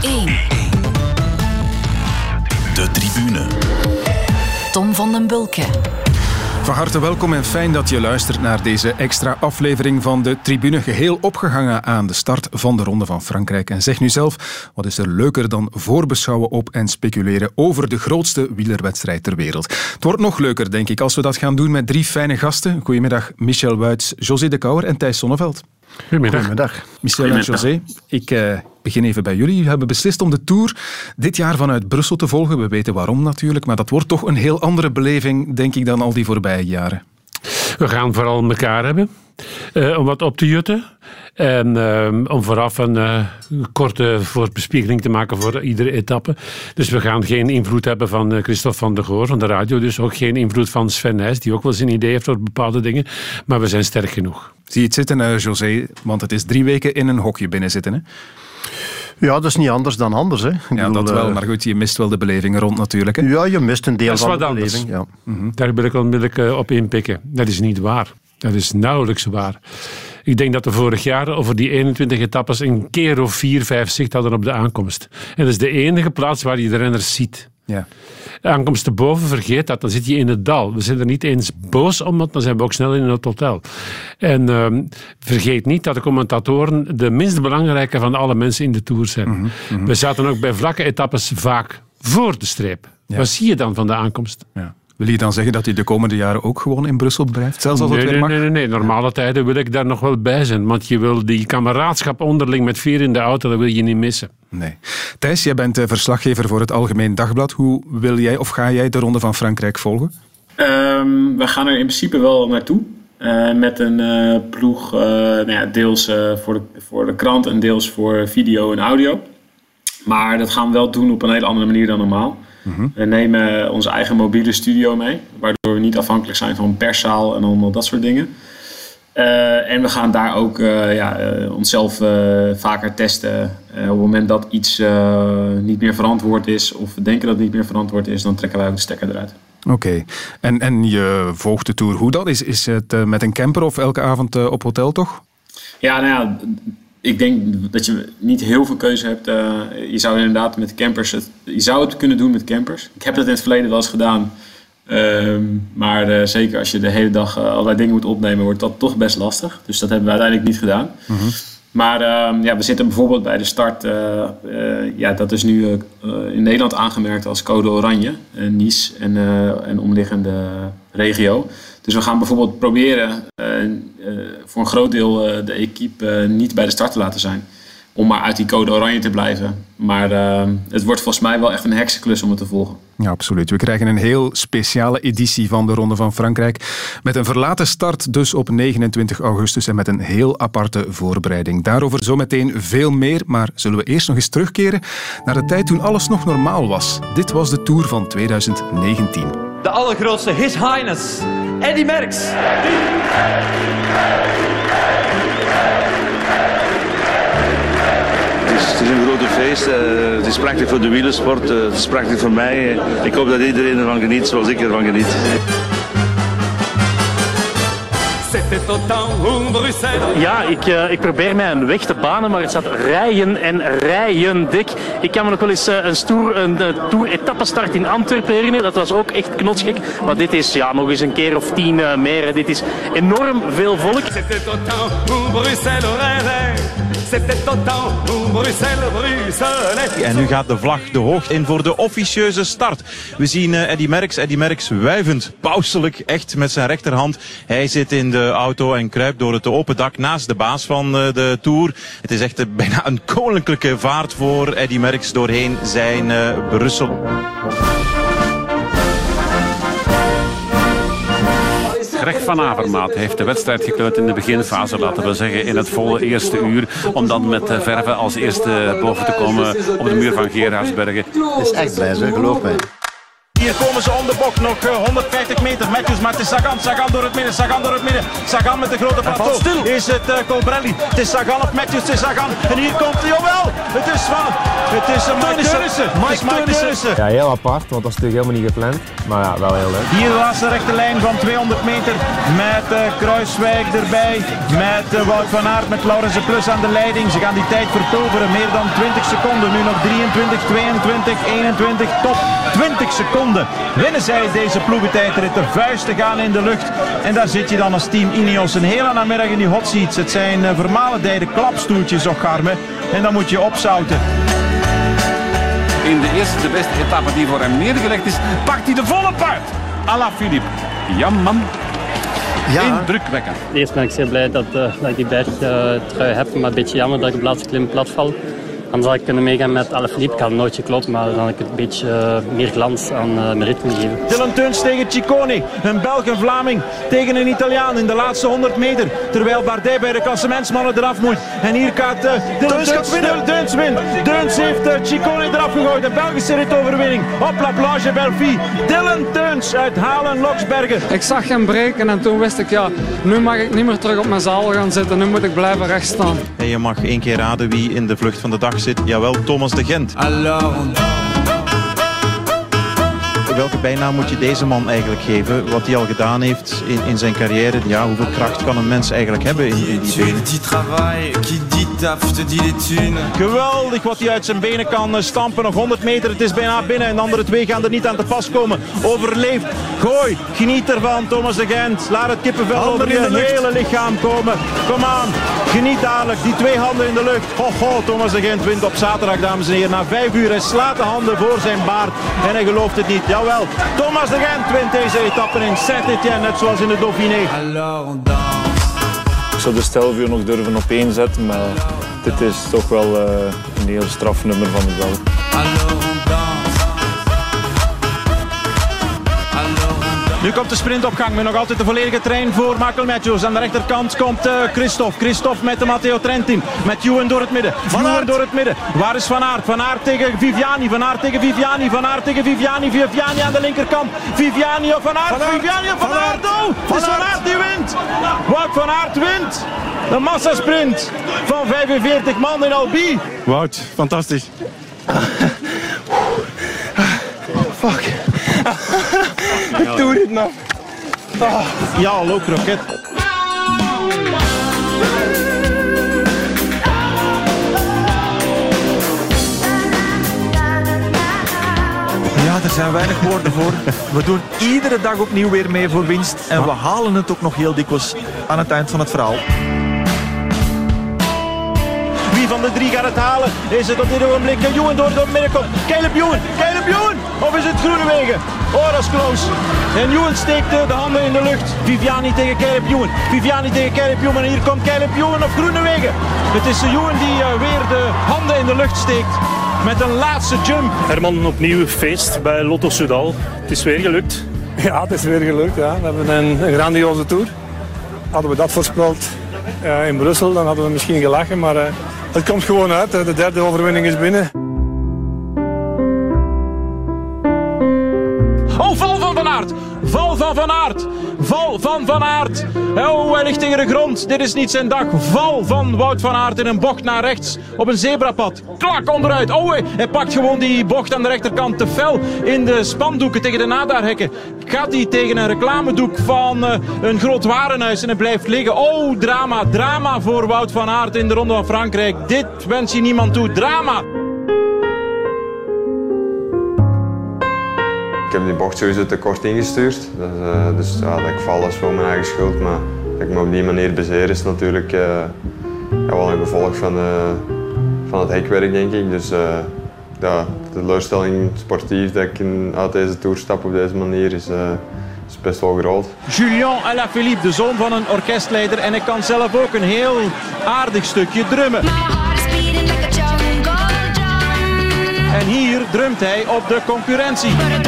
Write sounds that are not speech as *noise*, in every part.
1. De tribune. Tom van den Bulke. Van harte welkom en fijn dat je luistert naar deze extra aflevering van de Tribune. Geheel opgehangen aan de start van de Ronde van Frankrijk. En zeg nu zelf, wat is er leuker dan voorbeschouwen op en speculeren over de grootste wielerwedstrijd ter wereld? Het wordt nog leuker, denk ik, als we dat gaan doen met drie fijne gasten. Goedemiddag, Michel Wuits, José de Kouwer en Thijs Sonneveld. Goedemiddag. Goedemiddag. Michel en José, ik eh, begin even bij jullie. Jullie hebben beslist om de Tour dit jaar vanuit Brussel te volgen. We weten waarom natuurlijk, maar dat wordt toch een heel andere beleving, denk ik, dan al die voorbije jaren. We gaan vooral elkaar hebben. eh, om wat op te jutten. En eh, om vooraf een eh, korte voorbespiegeling te maken voor iedere etappe. Dus we gaan geen invloed hebben van Christophe van der Goor van de radio. Dus ook geen invloed van Sven Nijs, die ook wel zijn idee heeft over bepaalde dingen. Maar we zijn sterk genoeg. Zie je het zitten, José? Want het is drie weken in een hokje binnenzitten. Hè? Ja, dat is niet anders dan anders. Hè. Ik Ja, bedoel, dat wel. eh, Maar goed, je mist wel de beleving rond natuurlijk. Hè? Ja, je mist een deel Dat is van wat de anders. beleving. Ja. Daar wil ik onmiddellijk eh, op inpikken. Dat is niet waar. Dat is nauwelijks waar. Ik denk dat we vorig jaar over die 21 etappes een keer of vier, vijf zicht hadden op de aankomst. En dat is de enige plaats waar je de renners ziet. Ja. Aankomst te boven, vergeet dat. Dan zit je in het dal. We zijn er niet eens boos om, want dan zijn we ook snel in het hotel. En ehm, vergeet niet dat de commentatoren de minst belangrijke van alle mensen in de Tour zijn. We zaten ook bij vlakke etappes vaak voor de streep. Wat zie je dan van de aankomst? Ja. Wil je dan zeggen dat hij de komende jaren ook gewoon in Brussel blijft? Zelfs als het Nee, weer nee, mag? nee, nee, nee. Normale tijden wil ik daar nog wel bij zijn. Want je wil die kameraadschap onderling met vier in de auto, dat wil je niet missen. Nee. Thijs, jij bent eh, verslaggever voor het Algemeen Dagblad. Hoe wil jij of ga jij de Ronde van Frankrijk volgen? Ehm, we gaan er in principe wel naartoe. Eh, met een eh, ploeg, eh, nou ja, deels voor, de, voor de krant en deels voor video en audio. Maar dat gaan we wel doen op een hele andere manier dan normaal. We nemen onze eigen mobiele studio mee, waardoor we niet afhankelijk zijn van perszaal en allemaal dat soort dingen. Eh, en we gaan daar ook eh, ja, eh, onszelf vaker testen. Op het moment dat iets niet meer verantwoord is, of we denken dat het niet meer verantwoord is, dan trekken wij ook de stekker eruit. Oké. En, en je volgt de Tour. Hoe dat is? Is het met een camper of elke avond op hotel toch? Ja, nou ja, ik denk dat je niet heel veel keuze hebt. Eh, je zou inderdaad met campers, het, je zou het kunnen doen met campers. Ik heb dat in het verleden wel eens gedaan. Ehm, maar eh, zeker als je de hele dag eh, allerlei dingen moet opnemen, wordt dat toch best lastig. Dus dat hebben we uiteindelijk niet gedaan. Maar ehm, ja, we zitten bijvoorbeeld bij de start, ja, dat is nu in Nederland aangemerkt als code oranje, Nice en, en omliggende regio. Dus we gaan bijvoorbeeld proberen eh, eh, voor een groot deel eh, de equipe niet bij de start te laten zijn. Om maar uit die code oranje te blijven. Maar ehm, het wordt volgens mij wel echt een heksenklus om het te volgen. Ja, absoluut. We krijgen een heel speciale editie van de Ronde van Frankrijk. Met een verlaten start dus op 29 augustus en met een heel aparte voorbereiding. Daarover zometeen veel meer, maar zullen we eerst nog eens terugkeren naar de tijd toen alles nog normaal was. Dit was de Tour van 2019. De allergrootste His Highness, Eddie Merckx. Het is een grote feest. eh, het is prachtig voor de wielersport. eh, het is prachtig voor mij. Ik hoop dat iedereen ervan geniet zoals ik ervan geniet. Ja, ik, eh, ik probeer mij een weg te banen, maar het staat rijen en rijen dik. Ik kan me nog wel eens een, stoer, een uh, tour-etappestart in Antwerpen herinneren. Dat was ook echt knotsgek. Maar dit is ja, nog eens een keer of tien eh, meer. Dit is enorm veel volk. En nu gaat de vlag de hoogte in voor de officieuze start. We zien eh, Eddy Merckx, Eddy Merckx wuivend, pauselijk, echt met zijn rechterhand. Hij zit in de auto en kruipt door het open dak naast de baas van eh, de Tour. Het is echt eh, *laughs* bijna een koninklijke vaart voor Eddy Merckx doorheen zijn Brussel. Greg van Avermaat heeft de wedstrijd gekleurd in de beginfase, laten we zeggen in het volle eerste uur. Om dan met verven als eerste boven te komen op de muur van Gerardsbergen. Het is echt blij, geloof mij. Hier komen ze om de bocht, nog eh, 150 meter. Matthews, maar het is Sagan. Sagan door het midden, Sagan door het midden. Sagan met de grote plateau. stil. Is het uh, Colbrelli? Het is Sagan op Matthews, het is Sagan. En hier komt, jawel, het is van, het is uh, Mike Teunissen. Het is Mike Teunissen. Ja, heel apart, want dat is natuurlijk helemaal niet gepland. Maar ja, wel heel leuk. Hier de laatste rechte lijn van 200 meter met uh, Kruiswijk erbij. Met uh, Wout van Aert, met Laurens Plus aan de leiding. Ze gaan die tijd verpulveren, meer dan 20 seconden. Nu nog 23, 22, 21, top 20 seconden. Winnen zij deze ploegentijdrit, de vuisten gaan in de lucht. En daar zit je dan als team Ineos een hele namiddag in die hot seats. Het zijn uh, vermalendijde klapstoeltjes, och Garme. En dan moet je opzouten. In de eerste, de beste etappe die voor hem neergelegd is, pakt hij de volle puit. Ala Philippe. Jamman. Ja. Indrukwekkend. Eerst ben ik zeer blij dat, uh, dat ik die bergtrui heb, maar een beetje jammer dat ik op de laatste klim plat val. Dan zou ik kunnen meegaan met Alaphilippe. Ik had nooit geklopt, maar dan had ik het een beetje uh, meer glans aan uh, mijn rit kunnen geven. Dylan Teuns tegen Ciccone. Een Belg en Vlaming tegen een Italiaan in de laatste 100 meter. Terwijl Bardet bij de klassementsmannen eraf moet. En hier gaat uh, Dylan Teuns, winnen. Teuns wint. Teuns heeft uh, Ciccone eraf gegooid. De Belgische ritoverwinning. Op La Plage Belfi. Dylan Teuns uit Halen-Loksbergen. Ik zag hem breken en toen wist ik, ja, nu mag ik niet meer terug op mijn zaal gaan zitten. Nu moet ik blijven rechtstaan. En je mag één keer raden wie in de vlucht van de dag zit. Jawel, Thomas de Gent. Welke bijnaam moet je deze man eigenlijk geven? Wat hij al gedaan heeft in, in zijn carrière. Ja, hoeveel kracht kan een mens eigenlijk hebben in, in die benen? Geweldig wat hij uit zijn benen kan stampen. Nog 100 meter, het is bijna binnen. En de andere twee gaan er niet aan te pas komen. Overleefd. Gooi, geniet ervan Thomas de Gent. Laat het kippenvel handen over je hele lichaam komen. Kom aan, geniet dadelijk. Die twee handen in de lucht. Ho, ho, Thomas de Gent wint op zaterdag, dames en heren. Na vijf uur, hij slaat de handen voor zijn baard. En hij gelooft het niet. Jawel, Thomas de Gent wint deze etappe in Saint-Etienne, net zoals in de Dauphiné. Ik zou de stelvuur nog durven opeenzetten, maar dit is toch wel uh, een heel strafnummer van mezelf. Nu komt de sprintopgang met nog altijd de volledige trein voor Michael Matthews. Aan de rechterkant komt uh, Christophe. Christophe met de Matteo Trentin. Met Ewan door het midden. Van Aert door het midden. Waar is Van Aert? Van Aert tegen Viviani. Van Aert tegen Viviani. Van Aert tegen Viviani. Viviani aan de linkerkant. Viviani of Van Aert. Van Aert. Viviani of Van, van Aert. Oh, het is Van Aert die wint. Wout Van Aert wint. De massasprint van 45 man in Albi. Wout, fantastisch. Fuck. Ik doe dit man. Oh. Ja, hallo kroket. Ja, er zijn weinig woorden voor. We doen iedere dag opnieuw weer mee voor winst. En we halen het ook nog heel dikwijls aan het eind van het verhaal. Wie van de drie gaat het halen? Is het op dit ogenblik Ewan door het midden komt? Caleb Caleb Ewan! Of is het Groenewegen? Oh, dat is close. En Ewan steekt de handen in de lucht. Viviani tegen Caleb. Viviani tegen Caleb Ewan. En hier komt Caleb of Groenewegen. Het is Ewan die uh, weer de handen in de lucht steekt. Met een laatste jump. Herman, opnieuw feest bij Lotto Soudal. Het is weer gelukt. Ja, het is weer gelukt. Ja. We hebben een, een grandioze tour. Hadden we dat voorspeld uh, in Brussel, dan hadden we misschien gelachen. Maar uh, het komt gewoon uit. De derde overwinning is binnen. Van Van Aert. Val van Van Aert. Oh, hij ligt tegen de grond. Dit is niet zijn dag. Val van Wout van Aert in een bocht naar rechts. Op een zebrapad. Klak onderuit. Oh, hij pakt gewoon die bocht aan de rechterkant te fel in de spandoeken tegen de nadaarhekken. Gaat hij tegen een reclamedoek van uh, een groot warenhuis en hij blijft liggen. Oh, drama. Drama voor Wout van Aert in de Ronde van Frankrijk. Dit wens je niemand toe. Drama. Ik heb die bocht sowieso te kort ingestuurd. Dus, uh, dus ja, dat ik val is voor mijn eigen schuld. Maar dat ik me op die manier bezeer is natuurlijk uh, ja, wel een gevolg van, uh, van het hekwerk, denk ik. Dus ja, de teleurstelling sportief dat ik in, uit deze toer stap op deze manier is, is best wel groot. Julien Alaphilippe, de zoon van een orkestleider. En hij kan zelf ook een heel aardig stukje drummen. En hier drumt hij op de concurrentie.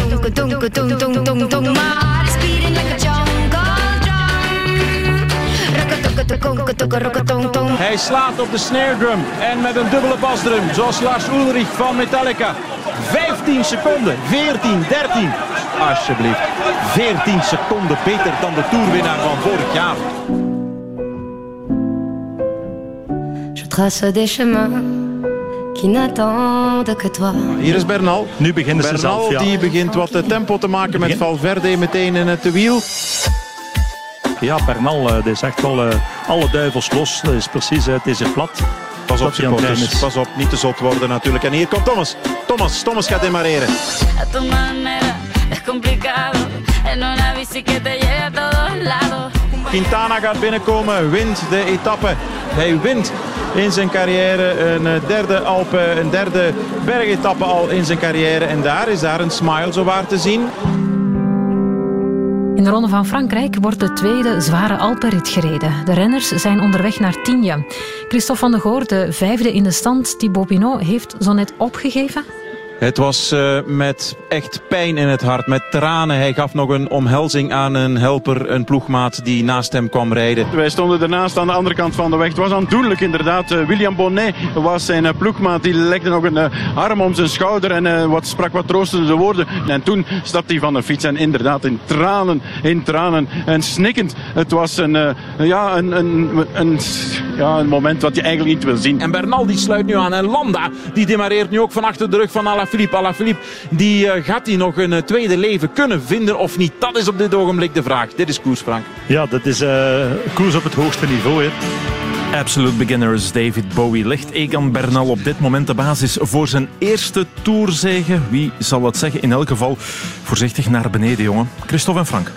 Hij slaat op de snare drum en met een dubbele basdrum, zoals Lars Ulrich van Metallica. 15 seconden, 14, 13. alsjeblieft. 14 seconden beter dan de toerwinnaar van vorig jaar. Je trace des chemins qui n'attendent que toi. Hier is Bernal. Nu beginnen ze Bernal zelf, ja. die begint wat tempo te maken met Valverde meteen in het wiel. Ja, Bernal, eh, dit is echt wel eh, alle duivels los. Dat is precies, eh, het is er plat. Pas op supporters, pas op, niet te zot worden natuurlijk. En hier komt Thomas. Thomas, Thomas gaat demareren. A tu manera es complicado. En una bici que te lleve a todos lados. Quintana gaat binnenkomen, wint de etappe. Hij wint in zijn carrière een eh, derde Alpe, een derde bergetappe al in zijn carrière. En daar is daar een smile zo waar te zien. In de Ronde van Frankrijk wordt de tweede zware Alpenrit gereden. De renners zijn onderweg naar Tignes. Christophe van der Goor, de vijfde in de stand, Thibaut Pinot, heeft zo net opgegeven. Het was eh, met echt pijn in het hart, met tranen. Hij gaf nog een omhelzing aan een helper, een ploegmaat die naast hem kwam rijden. Wij stonden ernaast aan de andere kant van de weg. Het was aandoenlijk inderdaad. Eh, William Bonnet was zijn eh, ploegmaat. Die legde nog een arm om zijn schouder en eh, wat, sprak wat troostende woorden. En toen stapte hij van de fiets en inderdaad in tranen, in tranen en snikkend. Het was een, eh, ja, een, een, een, ja, een moment wat je eigenlijk niet wil zien. En Bernal die sluit nu aan. En Landa die demareert nu ook van achter de rug van Alaphilippe. Alaphilippe die eh, gaat hij nog een eh, tweede leven kunnen vinden of niet? Dat is op dit ogenblik de vraag. Dit is koers, Frank. Ja, dat is eh, koers op het hoogste niveau. Hè. Absolute beginners David Bowie ligt Egan Bernal op dit moment de basis voor zijn eerste tourzege. Wie zal het zeggen? In elk geval voorzichtig naar beneden, jongen. Christophe en Frank.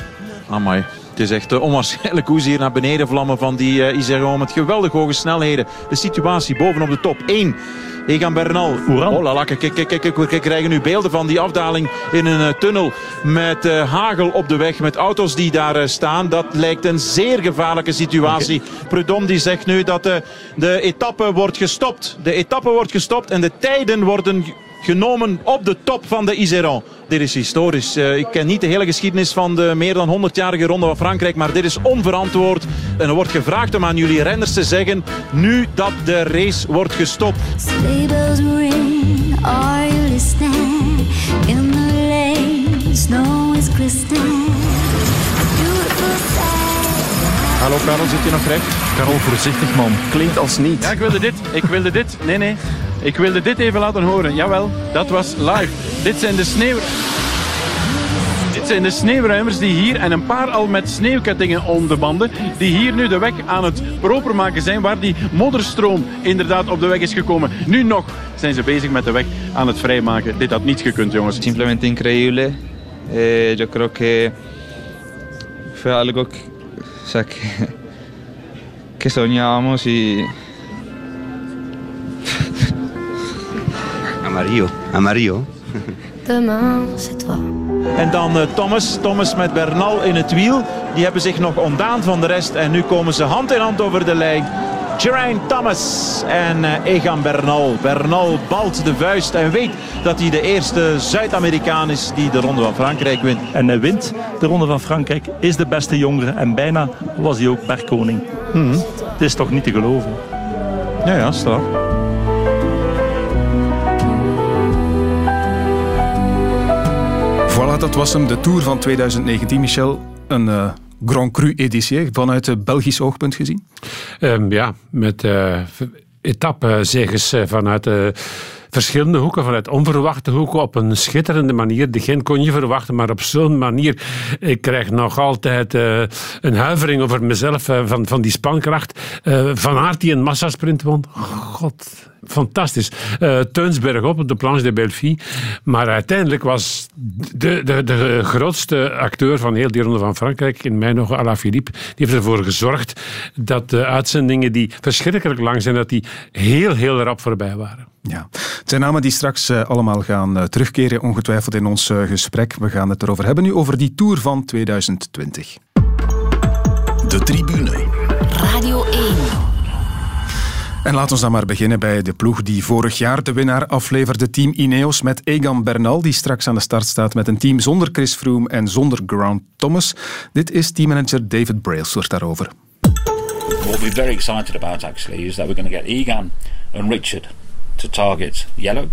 Amai. Het is echt onwaarschijnlijk hoe ze hier naar beneden vlammen van die uh, Iseron met geweldig hoge snelheden. De situatie bovenop de top. 1. Egan Bernal. Oh la la, kijk, kijk, kijk, kijk, we krijgen nu beelden van die afdaling in een uh, tunnel met uh, hagel op de weg, met auto's die daar uh, staan. Dat lijkt een zeer gevaarlijke situatie. Okay. Prudhomme die zegt nu dat de etappe wordt gestopt. De etappe wordt gestopt en de tijden worden genomen op de top van de Iseron. Dit is historisch. Uh, ik ken niet de hele geschiedenis van de meer dan 100-jarige Ronde van Frankrijk, maar dit is onverantwoord. En er wordt gevraagd om aan jullie renners te zeggen, nu dat de race wordt gestopt. Ring, are you listening? In the lane, snow is glistening. Hallo Karel, zit je nog recht? Karel, voorzichtig man. Klinkt als niet. Ja, ik wilde dit. Ik wilde dit. Nee, nee. Ik wilde dit even laten horen. Jawel, dat was live. Dit zijn de sneeuw... Dit zijn de sneeuwruimers die hier, en een paar al met sneeuwkettingen om de banden, die hier nu de weg aan het proper maken zijn, waar die modderstroom inderdaad op de weg is gekomen. Nu nog zijn ze bezig met de weg aan het vrijmaken. Dit had niet gekund, jongens. Simplemente increíble. Eh, yo creo que fue algo que, o *laughs* y Amarillo, amarillo. Demain, c'est toi. En dan uh, Thomas, Thomas met Bernal in het wiel. Die hebben zich nog ontdaan van de rest. En nu komen ze hand in hand over de lijn. Geraint Thomas en uh, Egan Bernal. Bernal balt de vuist en weet dat hij de eerste Zuid-Amerikaan is die de Ronde van Frankrijk wint. En hij wint de Ronde van Frankrijk, is de beste jongere en bijna was hij ook bergkoning. Mm -hmm. Het is toch niet te geloven. Ja, ja, straf. Dat was hem, de Tour van 2019, Michel. Een uh, Grand Cru-editie, vanuit het Belgisch oogpunt gezien? Um, ja, met uh, etappezegers vanuit uh, verschillende hoeken, vanuit onverwachte hoeken, op een schitterende manier. Degene kon je verwachten, maar op zo'n manier. Ik krijg nog altijd een huivering over mezelf van, van die spankracht. Van Aert die een massasprint won. God, fantastisch. Uh, Teunsberg op, de planche de Belleville. Maar uiteindelijk was de, de, de grootste acteur van heel die ronde van Frankrijk, in mij nog Alaphilippe, die heeft ervoor gezorgd dat de uitzendingen die verschrikkelijk lang zijn, dat die heel, heel rap voorbij waren. Ja, het zijn namen die straks uh, allemaal gaan uh, terugkeren, ongetwijfeld in ons uh, gesprek. We gaan het erover hebben nu, over die Tour van 2020. De tribune. Radio 1. En laten we dan maar beginnen bij de ploeg die vorig jaar de winnaar afleverde. Team Ineos met Egan Bernal, die straks aan de start staat met een team zonder Chris Froome en zonder Grant Thomas. Dit is teammanager David Brailsford daarover. What we're very excited about actually is that we're going to get Egan and Richard to target yellow,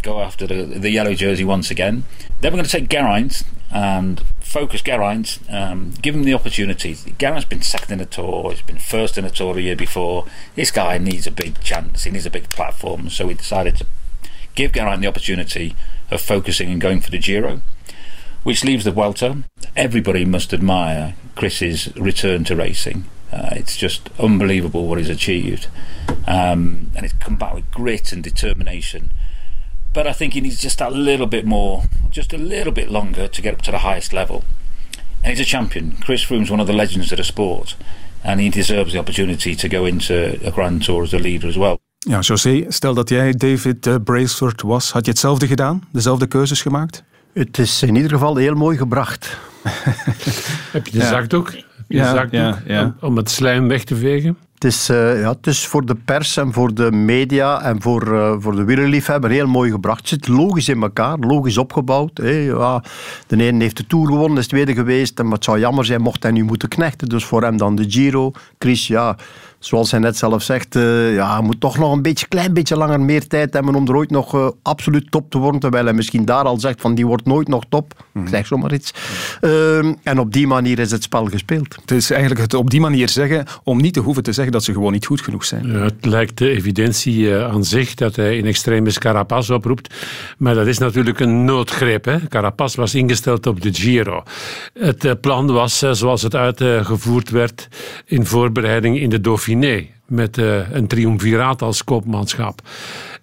go after the, the yellow jersey once again. Then we're going to take Geraint and focus Geraint, um, give him the opportunity. Geraint's been second in the tour, he's been first in the tour the year before. This guy needs a big chance, he needs a big platform. So we decided to give Geraint the opportunity of focusing and going for the Giro, which leaves the Welter. Everybody must admire Chris's return to racing. Uh, it's just unbelievable what he's achieved. Um, and he's come back with grit and determination. But I think he needs just a little bit more, just a little bit longer to get up to the highest level. And he's a champion. Chris Froome's one of the legends of the sport. And he deserves the opportunity to go into a Grand Tour as a leader as well. Ja, José, stel dat jij David uh, Brailsford was. Had je hetzelfde gedaan? Dezelfde keuzes gemaakt? Het is in ieder geval heel mooi gebracht. *laughs* Heb je de Ja. zakdoek? Je Ja, de zakdoek ja, ja. Om, om het slijm weg te vegen? Het is, eh, ja, het is voor de pers en voor de media en voor, eh, voor de wielerliefhebber heel mooi gebracht. Het zit logisch in elkaar, logisch opgebouwd. Ja, de ene heeft de Tour gewonnen, is tweede geweest. Maar het zou jammer zijn mocht hij nu moeten knechten. Dus voor hem dan de Giro. Chris, ja, zoals hij net zelf zegt, eh, ja, hij moet toch nog een beetje, klein beetje langer meer tijd hebben om er ooit nog eh, absoluut top te worden. Terwijl hij misschien daar al zegt van die wordt nooit nog top. Ik zeg zomaar iets. Ehm, en op die manier is het spel gespeeld. Het is eigenlijk het op die manier zeggen om niet te hoeven te zeggen dat ze gewoon niet goed genoeg zijn. Ja, het lijkt de evidentie eh, aan zich dat hij in extremis Carapaz oproept. Maar dat is natuurlijk een noodgreep. Hè? Carapaz was ingesteld op de Giro. Het plan was, zoals het uitgevoerd werd in voorbereiding in de Met eh, een triumviraat als koopmanschap.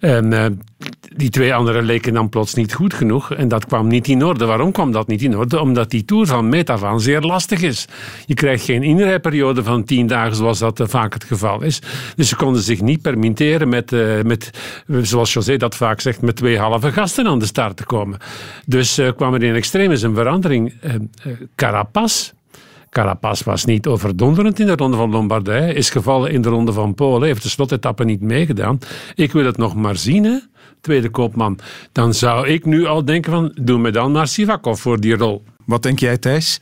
En eh, die twee anderen leken dan plots niet goed genoeg. En dat kwam niet in orde. Waarom kwam dat niet in orde? Omdat die Tour van meet af aan zeer lastig is. Je krijgt geen inrijperiode van tien dagen, zoals dat eh, vaak het geval is. Dus ze konden zich niet permitteren met, met zoals José dat vaak zegt, met twee halve gasten aan de start te komen. Dus eh, kwam er in extremis een verandering. Carapaz Carapaz was niet overdonderend in de ronde van Lombardije. Is gevallen in de ronde van Polen. Heeft de slotetappe niet meegedaan. Ik wil het nog maar zien, hè, tweede koopman. Dan zou ik nu al denken van, doe me dan maar Sivakov voor die rol. Wat denk jij, Thijs?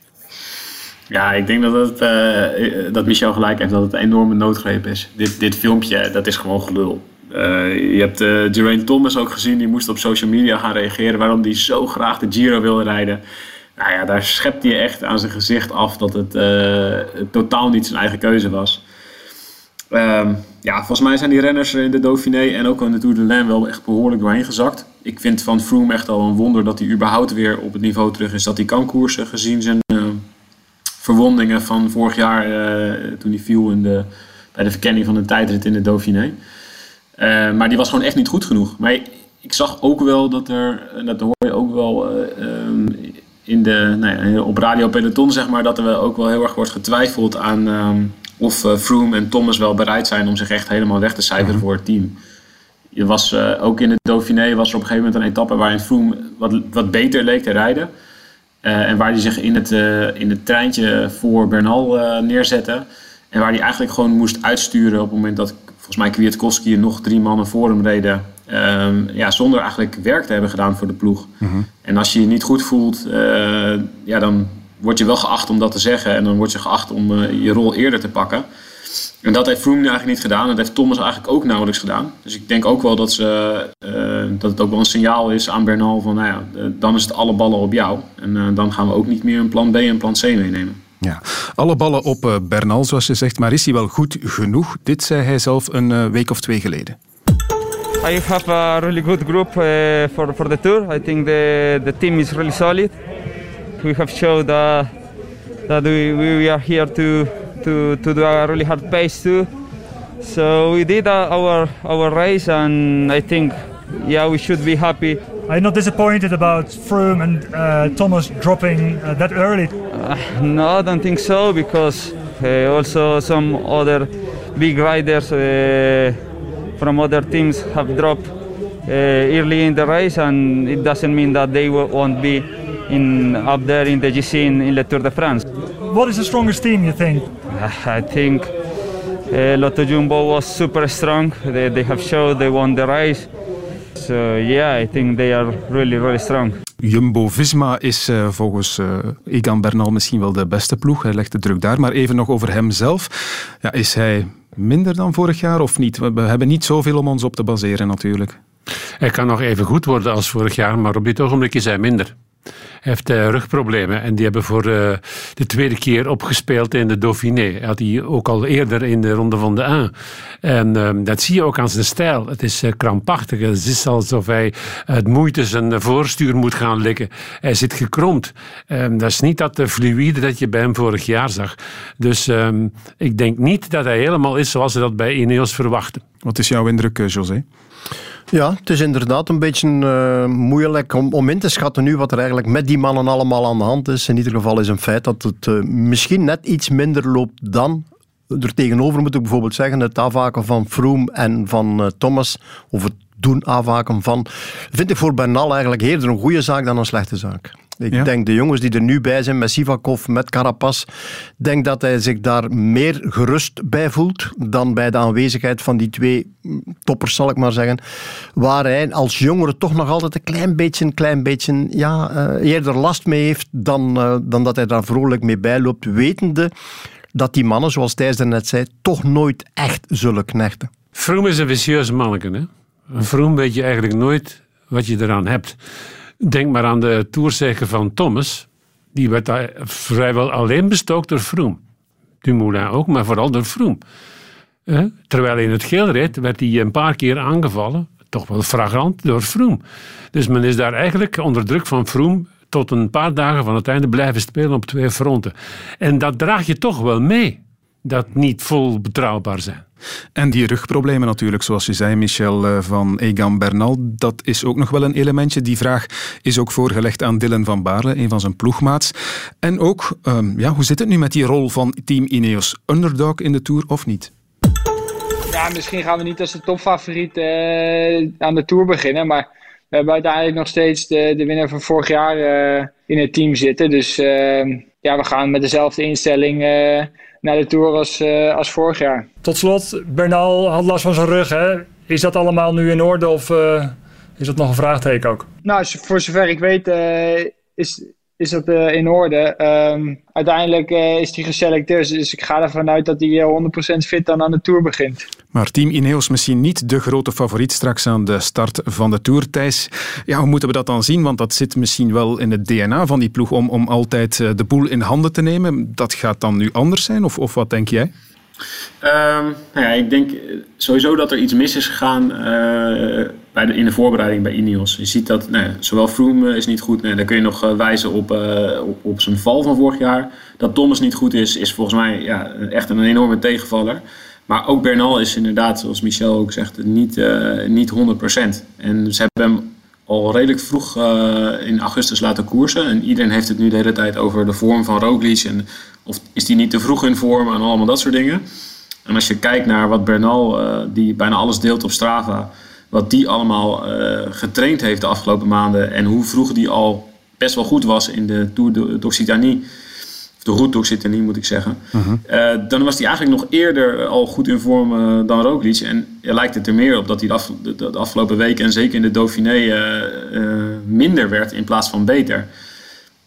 Ja, ik denk dat, het, eh, dat Michel gelijk heeft dat het een enorme noodgreep is. Dit, dit filmpje, dat is gewoon gelul. Eh, je hebt uh, Geraint Thomas ook gezien, die moest op social media gaan reageren waarom hij zo graag de Giro wil rijden. Nou ja, daar schept hij echt aan zijn gezicht af dat het eh, totaal niet zijn eigen keuze was. Ehm, ja, volgens mij zijn die renners in de Dauphiné en ook in de Tour de Lens wel echt behoorlijk doorheen gezakt. Ik vind van Froome echt al een wonder dat hij überhaupt weer op het niveau terug is dat hij kan koersen gezien zijn eh, verwondingen van vorig jaar eh, toen hij viel in de, bij de verkenning van een tijdrit in de Dauphiné. Eh, maar die was gewoon echt niet goed genoeg. Maar ik, zag ook wel dat er, en dat hoor je ook wel eh, ehm, in de, nou ja, op Radio Peloton, zeg maar, dat er wel ook wel heel erg wordt getwijfeld aan ehm, of Froome en Thomas wel bereid zijn om zich echt helemaal weg te cijferen voor het team. Je was, eh, ook in de Dauphiné was er op een gegeven moment een etappe waarin Froome wat, wat beter leek te rijden. Eh, en waar hij zich in het, in het treintje voor Bernal neerzette. En waar hij eigenlijk gewoon moest uitsturen op het moment dat volgens mij Kwiatkowski en nog drie mannen voor hem reden. Ehm, ja, zonder eigenlijk werk te hebben gedaan voor de ploeg. En als je je niet goed voelt, eh, ja, dan word je wel geacht om dat te zeggen. En dan word je geacht om eh, je rol eerder te pakken. En dat heeft Froome nu eigenlijk niet gedaan. Dat heeft Thomas eigenlijk ook nauwelijks gedaan. Dus ik denk ook wel dat, ze, eh, dat het ook wel een signaal is aan Bernal van... nou ja, dan is het alle ballen op jou. En dan gaan we ook niet meer een plan B en plan C meenemen. Ja, alle ballen op Bernal, zoals je zegt, maar is hij wel goed genoeg? Dit zei hij zelf een week of twee geleden. I have a really good group uh, for, for the tour. I think the, the team is really solid. We have showed uh, that we, we are here to, to, to do a really hard pace too. So we did uh, our, our race and I think yeah we should be happy. Are you not disappointed about Froome and uh, Thomas dropping uh, that early? Uh, no, I don't think so because uh, also some other big riders uh, from other teams have dropped uh, early in the race, and it doesn't mean that they won't be in up there in the GC in, in the Tour de France. What is the strongest team, you think? *laughs* I think uh, Lotto Jumbo was super strong. They, they have showed they won the race. So yeah, I think they are really really strong. Jumbo-Visma is eh, volgens eh, Egan Bernal misschien wel de beste ploeg. Hij legt de druk daar. Maar even nog over hemzelf. Ja, is hij minder dan vorig jaar of niet? We hebben niet zoveel om ons op te baseren natuurlijk. Hij kan nog even goed worden als vorig jaar, maar op dit ogenblik is hij minder. Hij heeft eh, rugproblemen en die hebben voor eh, de tweede keer opgespeeld in de Dauphiné. Hij had die ook al eerder in de Ronde van de A. En ehm, dat zie je ook aan zijn stijl. Het is eh, krampachtig. Het is alsof hij het moeite zijn voorstuur moet gaan likken. Hij zit gekromd. Ehm, dat is niet dat de fluïde dat je bij hem vorig jaar zag. Dus ehm, ik denk niet dat hij helemaal is zoals ze dat bij Ineos verwachten. Wat is jouw indruk, José? Ja, het is inderdaad een beetje eh, moeilijk om, om in te schatten nu wat er eigenlijk met die mannen allemaal aan de hand is. In ieder geval is een feit dat het eh, misschien net iets minder loopt dan. Er tegenover moet ik bijvoorbeeld zeggen, het afhaken van Froome en van eh, Thomas, of het doen afhaken van, vind ik voor Bernal eigenlijk eerder een goede zaak dan een slechte zaak. Ik Ja. denk de jongens die er nu bij zijn, met Sivakov, met Carapaz, denk dat hij zich daar meer gerust bij voelt dan bij de aanwezigheid van die twee toppers, zal ik maar zeggen. Waar hij als jongere toch nog altijd een klein beetje, een klein beetje ja, eh, eerder last mee heeft dan, eh, dan dat hij daar vrolijk mee bijloopt, wetende dat die mannen, zoals Thijs net zei, toch nooit echt zullen knechten. Vroom is een vicieuze manneke. Hè? Een Vroom weet je eigenlijk nooit wat je eraan hebt. Denk maar aan de toerzege van Thomas. Die werd vrijwel alleen bestookt door Vroom. Dumoulin ook, maar vooral door Vroom. Hè? Terwijl hij in het geel reed, werd hij een paar keer aangevallen. Toch wel fragrant door Vroom. Dus men is daar eigenlijk onder druk van Vroom tot een paar dagen van het einde blijven spelen op twee fronten. En dat draag je toch wel mee. Dat niet vol betrouwbaar zijn. En die rugproblemen natuurlijk, zoals je zei, Michel eh, van Egan Bernal, dat is ook nog wel een elementje. Die vraag is ook voorgelegd aan Dylan van Baarle, een van zijn ploegmaats. En ook, ehm, ja, hoe zit het nu met die rol van Team Ineos? Underdog in de Tour of niet? Ja, misschien gaan we niet als de topfavoriet eh, aan de Tour beginnen. Maar we hebben uiteindelijk nog steeds de, de winnaar van vorig jaar eh, in het team zitten. Dus eh, ja, we gaan met dezelfde instelling eh, naar de Tour als, eh, als vorig jaar. Tot slot, Bernal had last van zijn rug. Hè? Is dat allemaal nu in orde of eh, is dat nog een vraagteken ook? Nou, voor zover ik weet eh, is, is dat eh, in orde. Ehm, uiteindelijk eh, is hij geselecteerd. Dus ik ga ervan uit dat hij eh, 100% fit dan aan de Tour begint. Maar Team Ineos misschien niet de grote favoriet straks aan de start van de Tour, Thijs. Ja, hoe moeten we dat dan zien? Want dat zit misschien wel in het DNA van die ploeg om, om altijd eh, de boel in handen te nemen. Dat gaat dan nu anders zijn, of, of wat denk jij? Ehm, nou ja, ik denk eh, sowieso dat er iets mis is gegaan eh, bij de, in de voorbereiding bij Ineos. Je ziet dat nou ja, zowel Froome is niet goed, nee, daar kun je nog eh, wijzen op, op, op zijn val van vorig jaar. Dat Thomas niet goed is, is volgens mij ja, echt een enorme tegenvaller. Maar ook Bernal is inderdaad, zoals Michel ook zegt, niet, niet 100%. En ze hebben hem al redelijk vroeg eh, in augustus laten koersen. En iedereen heeft het nu de hele tijd over de vorm van Roglic. En of is die niet te vroeg in vorm en allemaal dat soort dingen. En als je kijkt naar wat Bernal, eh, die bijna alles deelt op Strava, wat die allemaal eh, getraind heeft de afgelopen maanden en hoe vroeg die al best wel goed was in de Tour de- of de Route d'Occitanie moet ik zeggen, eh, dan was hij eigenlijk nog eerder al goed in vorm eh, dan Roglic. En er lijkt het er meer op dat hij de, af- de- de afgelopen weken en zeker in de Dauphiné eh, eh, minder werd in plaats van beter.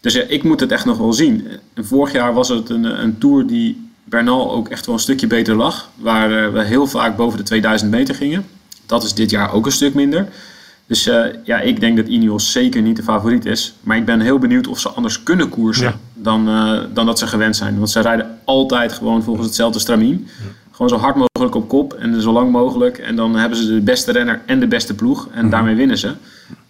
Dus ja, ik moet het echt nog wel zien. En vorig jaar was het een, een tour die Bernal ook echt wel een stukje beter lag. Waar eh, we heel vaak boven de 2000 meter gingen. Dat is dit jaar ook een stuk minder. Dus eh, ja, ik denk dat Ineos zeker niet de favoriet is. Maar ik ben heel benieuwd of ze anders kunnen koersen dan, eh, dan dat ze gewend zijn. Want ze rijden altijd gewoon volgens hetzelfde stramien. Gewoon zo hard mogelijk op kop en zo lang mogelijk. En dan hebben ze de beste renner en de beste ploeg. En daarmee winnen ze.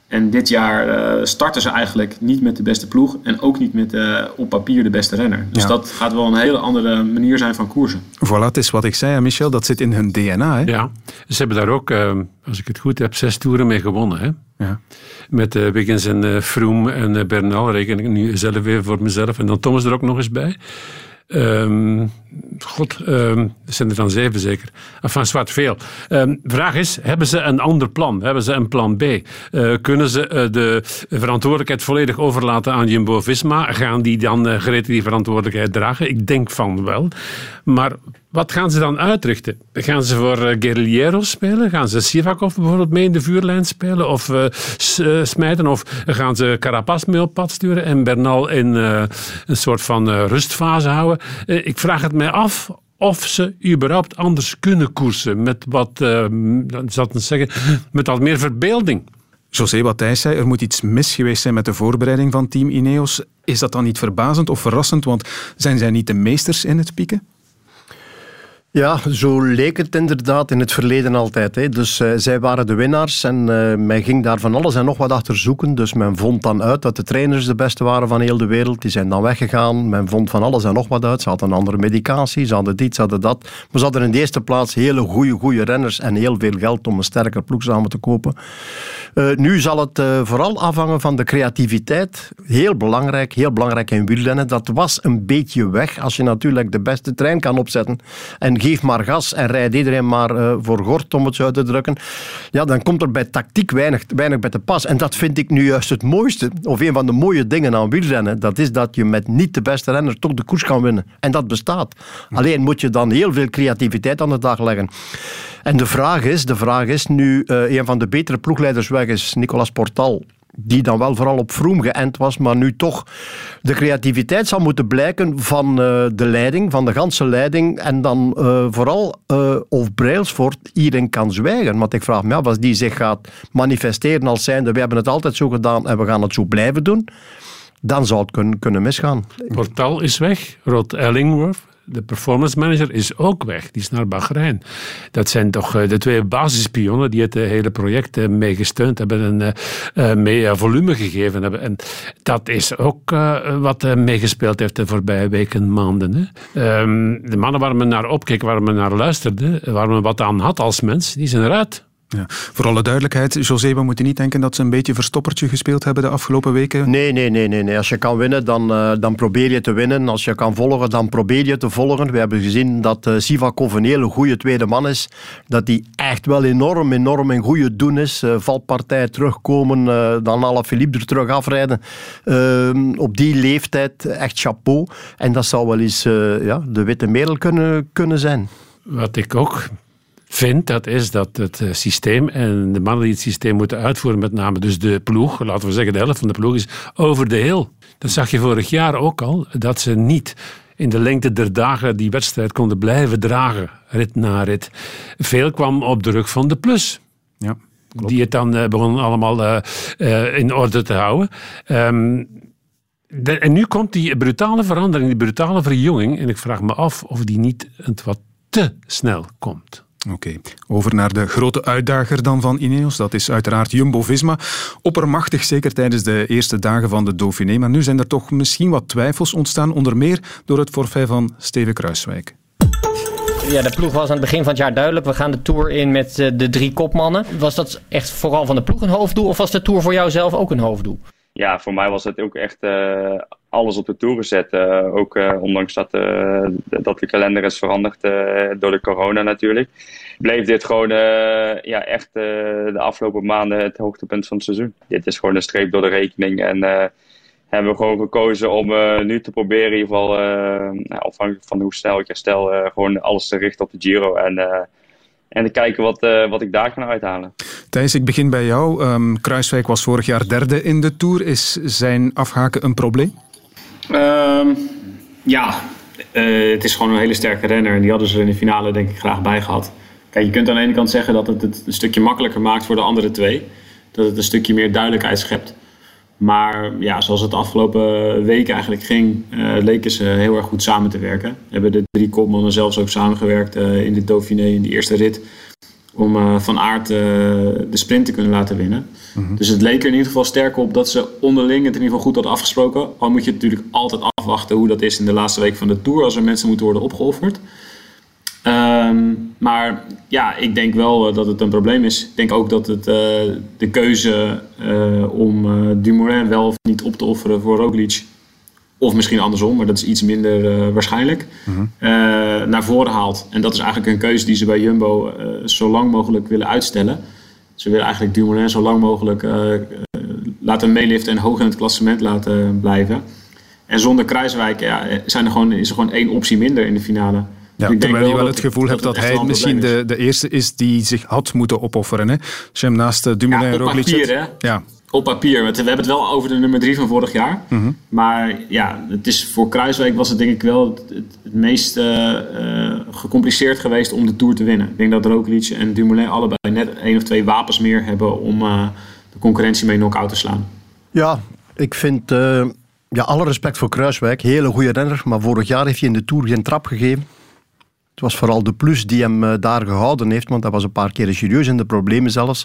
En dit jaar eh, starten ze eigenlijk niet met de beste ploeg. En ook niet met eh, op papier de beste renner. Dus Ja. dat gaat wel een hele andere manier zijn van koersen. Voilà, het is wat ik zei, hè, Michel, dat zit in hun DNA. Hè? Ja, ze hebben daar ook, eh, als ik het goed heb, zes toeren mee gewonnen. Hè? Ja. Met eh Wiggins en eh Froome en Bernal reken ik nu zelf weer voor mezelf. En dan Thomas er ook nog eens bij. Ehm, God, er zijn er dan zeven zeker. Enfin, zwart veel. Ehm, vraag is, hebben ze een ander plan? Hebben ze een plan B? Eh, kunnen ze eh, de verantwoordelijkheid volledig overlaten aan Jumbo-Visma? Gaan die dan uh, die verantwoordelijkheid dragen? Ik denk van wel. Maar wat gaan ze dan uitrichten? Gaan ze voor uh, Guerrillero spelen? Gaan ze Sivakov bijvoorbeeld mee in de vuurlijn spelen? Of uh, smijten? Of gaan ze Carapaz mee op pad sturen en Bernal in een soort van rustfase houden? ik vraag het mij af of ze überhaupt anders kunnen koersen met wat, zou ik zeggen, met wat meer verbeelding. José, Thijs zei, er moet iets mis geweest zijn met de voorbereiding van team Ineos. Is dat dan niet verbazend of verrassend? Want zijn zij niet de meesters in het pieken? Ja, zo leek het inderdaad in het verleden altijd. Hè. Dus uh, zij waren de winnaars en uh, men ging daar van alles en nog wat achter zoeken. Dus men vond dan uit dat de trainers de beste waren van heel de wereld. Die zijn dan weggegaan. Men vond van alles en nog wat uit. Ze hadden andere medicatie, ze hadden dit, ze hadden dat. Maar ze hadden in de eerste plaats hele goede, goede renners en heel veel geld om een sterker ploeg samen te kopen. Uh, nu zal het vooral afhangen van de creativiteit. Heel belangrijk, heel belangrijk in wielrennen. Dat was een beetje weg als je natuurlijk de beste trein kan opzetten en geef maar gas en rijd iedereen maar uh, voor gort, om het uit te drukken. Ja, dan komt er bij tactiek weinig, weinig bij te pas. En dat vind ik nu juist het mooiste, of een van de mooie dingen aan wielrennen. Dat is dat je met niet de beste renner toch de koers kan winnen. En dat bestaat. Alleen moet je dan heel veel creativiteit aan de dag leggen. En de vraag is, de vraag is nu, uh, een van de betere ploegleiders weg is Nicolas Portal die dan wel vooral op Vroom geënt was, maar nu toch de creativiteit zal moeten blijken van uh, de leiding, van de ganse leiding, en dan uh, vooral uh, of Brailsford hierin kan zwijgen. Want ik vraag me af, als die zich gaat manifesteren als zijnde, we hebben het altijd zo gedaan en we gaan het zo blijven doen, dan zou het kunnen, kunnen misgaan. Portal is weg, Rod Ellingworth de performance manager is ook weg. Die is naar Bahrein. Dat zijn toch eh, de twee basispionnen die het eh, hele project eh, mee gesteund hebben en mee volume gegeven hebben. En dat is ook wat meegespeeld heeft de voorbije weken, maanden. Ehm, de mannen waar men naar opkeek, waar men naar luisterde, waar men wat aan had als mens, die zijn eruit. Ja. Voor alle duidelijkheid, José, we moeten niet denken dat ze een beetje verstoppertje gespeeld hebben de afgelopen weken. Nee, nee, nee. nee, nee. Als je kan winnen, dan, uh, dan probeer je te winnen. Als je kan volgen, dan probeer je te volgen. We hebben gezien dat uh, Sivakov een hele goede tweede man is. Dat hij echt wel enorm, enorm een goede doen is. Uh, valpartij terugkomen, dan alle Philippe er terug afrijden. Ehm, op die leeftijd, echt chapeau. En dat zou wel eens ja, de witte merel kunnen, kunnen zijn. Wat ik ook vind, dat is dat het eh, systeem en de mannen die het systeem moeten uitvoeren, met name dus de ploeg, laten we zeggen de helft van de ploeg, is over de heel. Dat zag je vorig jaar ook al, dat ze niet in de lengte der dagen die wedstrijd konden blijven dragen, rit na rit. Veel kwam op de rug van de plus. Ja, klopt. Die het dan begon allemaal uh, uh, in orde te houden. Um, de, en nu komt die brutale verandering, die brutale verjonging. En ik vraag me af of die niet wat te snel komt. Oké, over naar de grote uitdager dan van Ineos. Dat is uiteraard Jumbo-Visma. Oppermachtig, zeker tijdens de eerste dagen van de Dauphiné. Maar nu zijn er toch misschien wat twijfels ontstaan, onder meer door het forfait van Steven Kruiswijk. Ja, de ploeg was aan het begin van het jaar duidelijk. We gaan de Tour in met eh, de drie kopmannen. Was dat echt vooral van de ploeg een hoofddoel? Of was de Tour voor jou zelf ook een hoofddoel? Ja, voor mij was het ook echt uh, alles op de Tour gezet. Uh, ook uh, ondanks dat, dat de kalender is veranderd door de corona natuurlijk. Bleef dit gewoon ja, echt de afgelopen maanden het hoogtepunt van het seizoen. Dit is gewoon een streep door de rekening. En hebben we gewoon gekozen om nu te proberen, in ieder geval afhankelijk van hoe snel ik herstel, gewoon alles te richten op de Giro. En en te kijken wat, uh, wat ik daar kan uithalen. Thijs, ik begin bij jou. Um, Kruiswijk was vorig jaar derde in de Tour. Is zijn afhaken een probleem? Um, ja, uh, het is gewoon een hele sterke renner. En die hadden ze in de finale denk ik graag bij gehad. Kijk, je kunt aan de ene kant zeggen dat het het een stukje makkelijker maakt voor de andere twee. Dat het een stukje meer duidelijkheid schept. Maar ja, zoals het de afgelopen weken eigenlijk ging, uh, leken ze heel erg goed samen te werken. We hebben de drie kopmannen zelfs ook samengewerkt uh, in de Dauphiné in die eerste rit. Om uh, Van Aert de sprint te kunnen laten winnen. Mm-hmm. Dus het leek er in ieder geval sterk op dat ze onderling het in ieder geval goed hadden afgesproken. Al moet je natuurlijk altijd afwachten hoe dat is in de laatste week van de Tour. Als er mensen moeten worden opgeofferd. Um, maar ja, ik denk wel uh, dat het een probleem is. Ik denk ook dat het, uh, de keuze uh, om Dumoulin wel of niet op te offeren voor Roglic, of misschien andersom, maar dat is iets minder waarschijnlijk, mm-hmm. naar voren haalt. En dat is eigenlijk een keuze die ze bij Jumbo zo lang mogelijk willen uitstellen. Ze willen eigenlijk Dumoulin zo lang mogelijk laten meeliften en hoog in het klassement laten blijven. En zonder Kruiswijk ja, zijn er gewoon, is er gewoon één optie minder in de finale. Ja, ik terwijl je wel het gevoel hebt dat, dat hij misschien de, de eerste is die zich had moeten opofferen. Hè? Als je hem naast uh, Dumoulin ja, en Roglic papier, hè? Ja. Op papier. We hebben het wel over de nummer drie van vorig jaar. Mm -hmm. Maar ja, het is, voor Kruiswijk was het denk ik wel het, het, het meest uh, uh, gecompliceerd geweest om de Tour te winnen. Ik denk dat Roglic en Dumoulin allebei net één of twee wapens meer hebben om concurrentie mee knock-out te slaan. Ja, ik vind... eh, ja, alle respect voor Kruiswijk. Hele goede renner. Maar vorig jaar heeft hij in de Tour geen trap gegeven. Het was vooral de plus die hem eh, daar gehouden heeft. Want dat was een paar keer serieus in de problemen zelfs.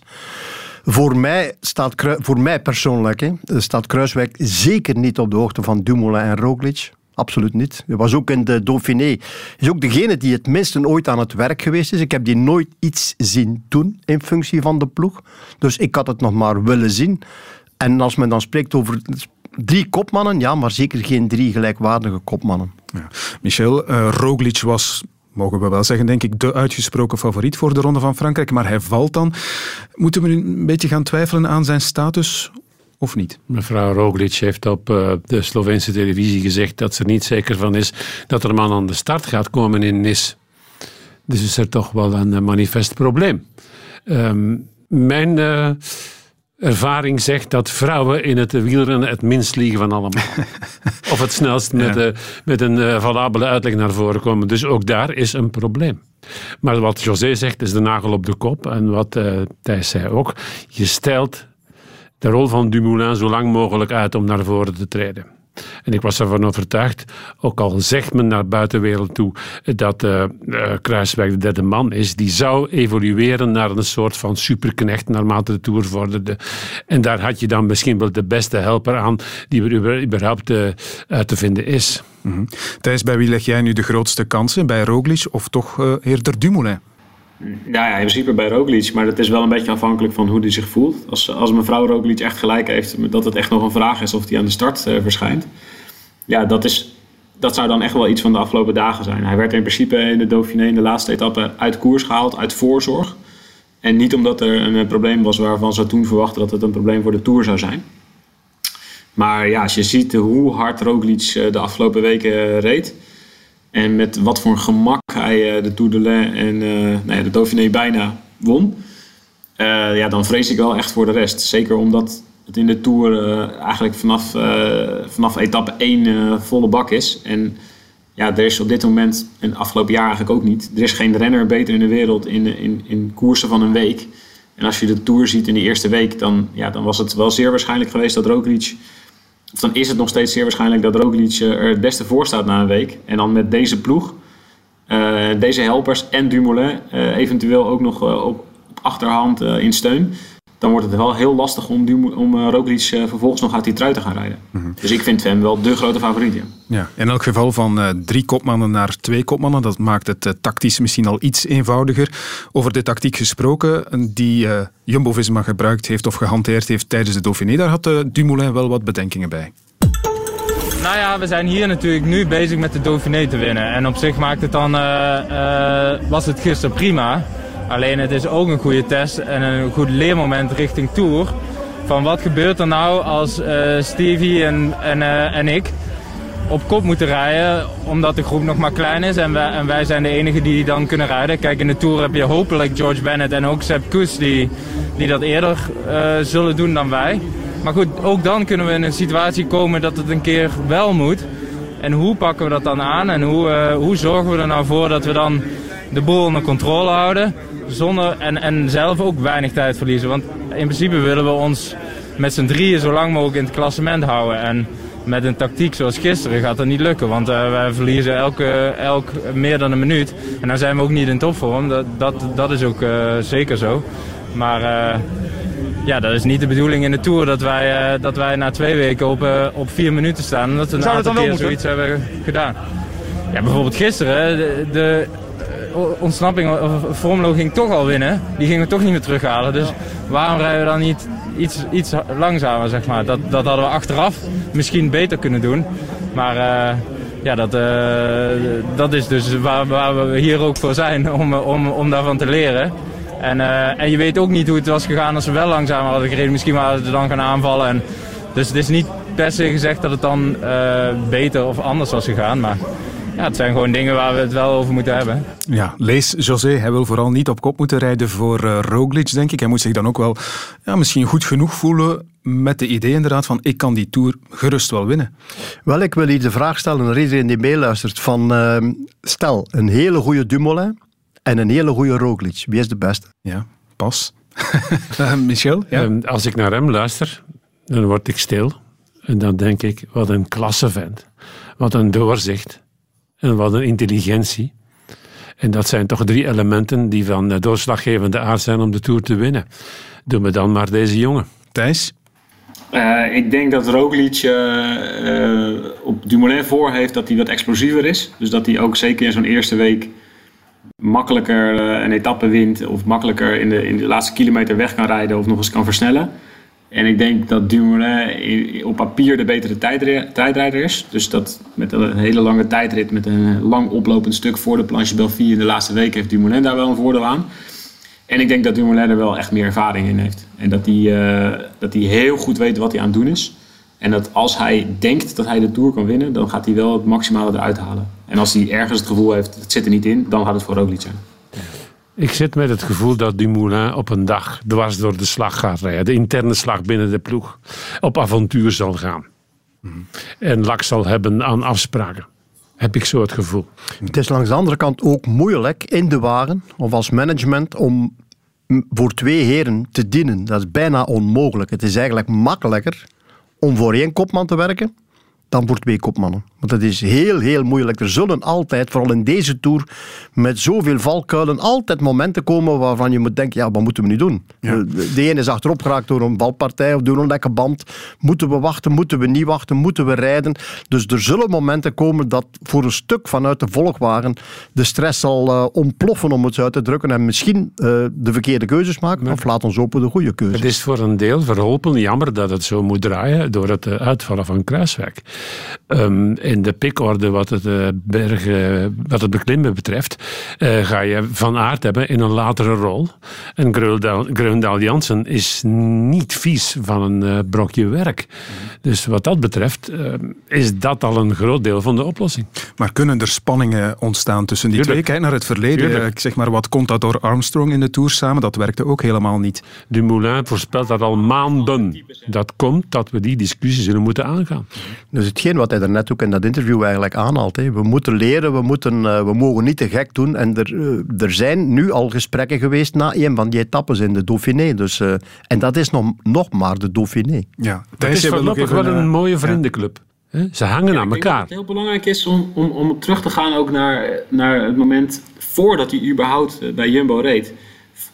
Voor mij, staat, voor mij persoonlijk hè, staat Kruiswijk zeker niet op de hoogte van Dumoulin en Roglic. Absoluut niet. Hij was ook in de Dauphiné. is ook degene die het minste ooit aan het werk geweest is. Ik heb die nooit iets zien doen in functie van de ploeg. Dus ik had het nog maar willen zien. En als men dan spreekt over drie kopmannen, ja, maar zeker geen drie gelijkwaardige kopmannen. Michel, eh, Roglic was, mogen we wel zeggen, denk ik, de uitgesproken favoriet voor de Ronde van Frankrijk. Maar hij valt dan. Moeten we nu een beetje gaan twijfelen aan zijn status of niet? Mevrouw Roglic heeft op eh, de Sloveense televisie gezegd dat ze er niet zeker van is dat er een man aan de start gaat komen in Nis. Dus is er toch wel een eh, manifest probleem. Ehm, mijn eh, ervaring zegt dat vrouwen in het wielrennen het minst liegen van allemaal. of het snelst *laughs* met, eh, met een eh, valabele uitleg naar voren komen. Dus ook daar is een probleem. Maar wat José zegt is de nagel op de kop. En wat eh, Thijs zei ook. Je stelt de rol van Dumoulin zo lang mogelijk uit om naar voren te treden. En ik was ervan overtuigd, ook al zegt men naar buitenwereld toe dat eh, eh, Kruiswijk de derde man is, die zou evolueren naar een soort van superknecht naarmate de Tour vorderde. En daar had je dan misschien wel de beste helper aan die er überhaupt eh, te vinden is. Mhm. Thijs, bij wie leg jij nu de grootste kansen? Bij Roglic of toch eerder Dumoulin? Ja, ja, in principe bij Roglic, maar dat is wel een beetje afhankelijk van hoe hij zich voelt. Als, als mevrouw Roglic echt gelijk heeft dat het echt nog een vraag is of hij aan de start eh, verschijnt. Ja, dat, is, dat zou dan echt wel iets van de afgelopen dagen zijn. Hij werd in principe in de Dauphiné in de laatste etappe uit koers gehaald, uit voorzorg. En niet omdat er een eh, probleem was waarvan ze toen verwachten dat het een probleem voor de Tour zou zijn. Maar ja, als je ziet hoe hard Roglic eh, de afgelopen weken reed... En met wat voor gemak hij eh, de Tour de Lens en eh, nou ja, de Dauphiné bijna won. eh, ja, dan vrees ik wel echt voor de rest. Zeker omdat het in de Tour eigenlijk vanaf, vanaf etappe 1 eh, volle bak is. En ja, er is op dit moment, en afgelopen jaar eigenlijk ook niet... er is geen renner beter in de wereld in, in, in koersen van een week. En als je de Tour ziet in de eerste week... dan, ja, dan was het wel zeer waarschijnlijk geweest dat Roglic... Dan is het nog steeds zeer waarschijnlijk dat Roglic eh, er het beste voor staat na een week. En dan met deze ploeg, eh, deze helpers en Dumoulin eh, eventueel ook nog op, achterhand in steun. Dan wordt het wel heel lastig om, Dumo- om eh, Roglic eh, vervolgens nog uit die trui te gaan rijden. Dus ik vind hem wel de grote favoriet. ja. Ja, in elk geval van eh, drie kopmannen naar twee kopmannen. Dat maakt het eh, tactisch misschien al iets eenvoudiger. Over de tactiek gesproken, die eh, Jumbo-Visma gebruikt heeft of gehanteerd heeft tijdens de Dauphiné, daar had Dumoulin wel wat bedenkingen bij. Nou ja, we zijn hier natuurlijk nu bezig met de Dauphiné te winnen. En op zich maakt het dan, eh, eh, was het gisteren prima. Alleen het is ook een goede test en een goed leermoment richting Tour. Van wat gebeurt er nou als eh, Stevie en, en, eh, en ik op kop moeten rijden, omdat de groep nog maar klein is en wij, en wij zijn de enigen die dan kunnen rijden. Kijk, in de Tour heb je hopelijk George Bennett en ook Sepp Koes die, die dat eerder eh, zullen doen dan wij. Maar goed, ook dan kunnen we in een situatie komen dat het een keer wel moet. En hoe pakken we dat dan aan en hoe, hoe zorgen we er nou voor dat we dan de boel onder controle houden zonder, en, en zelf ook weinig tijd verliezen. Want in principe willen we ons met z'n drieën zo lang mogelijk in het klassement houden. En met een tactiek zoals gisteren gaat dat niet lukken. Want eh, wij verliezen elke, elk meer dan een minuut. En dan zijn we ook niet in topvorm. Dat, dat, dat is ook eh, zeker zo. Maar eh, ja, dat is niet de bedoeling in de Tour dat wij, dat wij na twee weken op, op vier minuten staan. Omdat we een Zou aantal keer moeten? zoiets hebben gedaan. Ja, bijvoorbeeld gisteren, de, de ontsnapping, of ging toch al winnen. Die gingen we toch niet meer terughalen. Dus waarom rijden we dan niet iets, iets langzamer, zeg maar? Dat, dat hadden we achteraf misschien beter kunnen doen. Maar eh, ja, dat, eh, dat is dus waar, waar we hier ook voor zijn, om, om, om daarvan te leren. En, eh, en je weet ook niet hoe het was gegaan als we wel langzamer hadden gereden. Misschien waren ze dan gaan aanvallen. En, dus het is niet per se gezegd dat het dan beter of anders was gegaan. Maar ja, het zijn gewoon dingen waar we het wel over moeten hebben. Ja, lees José, hij wil vooral niet op kop moeten rijden voor eh, Roglic, denk ik. Hij moet zich dan ook wel ja, misschien goed genoeg voelen met de idee inderdaad van ik kan die Tour gerust wel winnen. Wel, ik wil hier de vraag stellen aan iedereen die meeluistert. Van, ehm, stel, een hele goede Dumoulin en een hele goede Roglic. Wie is de beste? Ja, pas. Uh, *laughs* Michel? Ja? Ehm, als ik naar hem luister, dan word ik stil. En dan denk ik, wat een klasse vent. Wat een doorzicht. En wat een intelligentie. En dat zijn toch drie elementen die van eh, doorslaggevende aard zijn om de Tour te winnen. Doe me dan maar deze jongen. Thijs? Uh, ik denk dat Roglic uh, uh, op Dumoulin voor heeft dat hij wat explosiever is. Dus dat hij ook zeker in zo'n eerste week makkelijker een etappe wint. Of makkelijker in de, in de laatste kilometer weg kan rijden of nog eens kan versnellen. En ik denk dat Dumoulin op papier de betere tijdrijder is. Dus dat met een hele lange tijdrit, met een lang oplopend stuk voor de Planche Belfi in de laatste week, heeft Dumoulin daar wel een voordeel aan. En ik denk dat Dumoulin er wel echt meer ervaring in heeft. En dat hij, uh, dat heel goed weet wat hij aan het doen is. En dat als hij denkt dat hij de Tour kan winnen, dan gaat hij wel het maximale eruit halen. En als hij ergens het gevoel heeft, het zit er niet in, dan gaat het voor Roglic zijn. Ik zit met het gevoel dat Dumoulin op een dag dwars door de slag gaat rijden. De interne slag binnen de ploeg. Op avontuur zal gaan. En lak zal hebben aan afspraken. Heb ik zo het gevoel. Het is langs de andere kant ook moeilijk in de wagen of als management om voor twee heren te dienen. Dat is bijna onmogelijk. Het is eigenlijk makkelijker om voor één kopman te werken dan voor twee kopmannen. Want het is heel, heel moeilijk. Er zullen altijd, vooral in deze Tour, met zoveel valkuilen, altijd momenten komen waarvan je moet denken, ja, wat moeten we nu doen? Ja. De ene is achterop geraakt door een valpartij of door een lekke band. Moeten we wachten? Moeten we niet wachten? Moeten we rijden? Dus er zullen momenten komen dat voor een stuk vanuit de volkwagen de stress zal uh, ontploffen, om het zo uit te drukken, en misschien uh, de verkeerde keuzes maken, maar, of laat ons hopen de goede keuze. Het is voor een deel verholpen, jammer dat het zo moet draaien, door het uitvallen van Kruiswijk. Um, in de pikorde wat het, uh, bergen, wat het beklimmen betreft, uh, ga je Van Aert hebben in een latere rol. En Greundaal Jansen is niet vies van een uh, brokje werk. Dus wat dat betreft is dat al een groot deel van de oplossing. Maar kunnen er spanningen ontstaan tussen die Tuurlijk. twee? Kijk naar het verleden. Ik zeg maar, wat komt dat door Armstrong in de Tour samen? Dat werkte ook helemaal niet. Dumoulin voorspelt dat al maanden. Dat komt dat we die discussie zullen moeten aangaan. Dus hetgeen wat hij daarnet ook in dat interview eigenlijk aanhaalt. Hè. We moeten leren, we, moeten, uh, we mogen niet te gek doen. En er, uh, er zijn nu al gesprekken geweest na een van die etappes in de Dauphiné. Dus, uh, en dat is nog, nog maar de Dauphiné. Ja, het is voorlopig wel een mooie vriendenclub. Ja. Ze hangen ja, aan elkaar. het heel belangrijk is om, om, om terug te gaan ook naar, naar het moment voordat hij überhaupt bij Jumbo reed.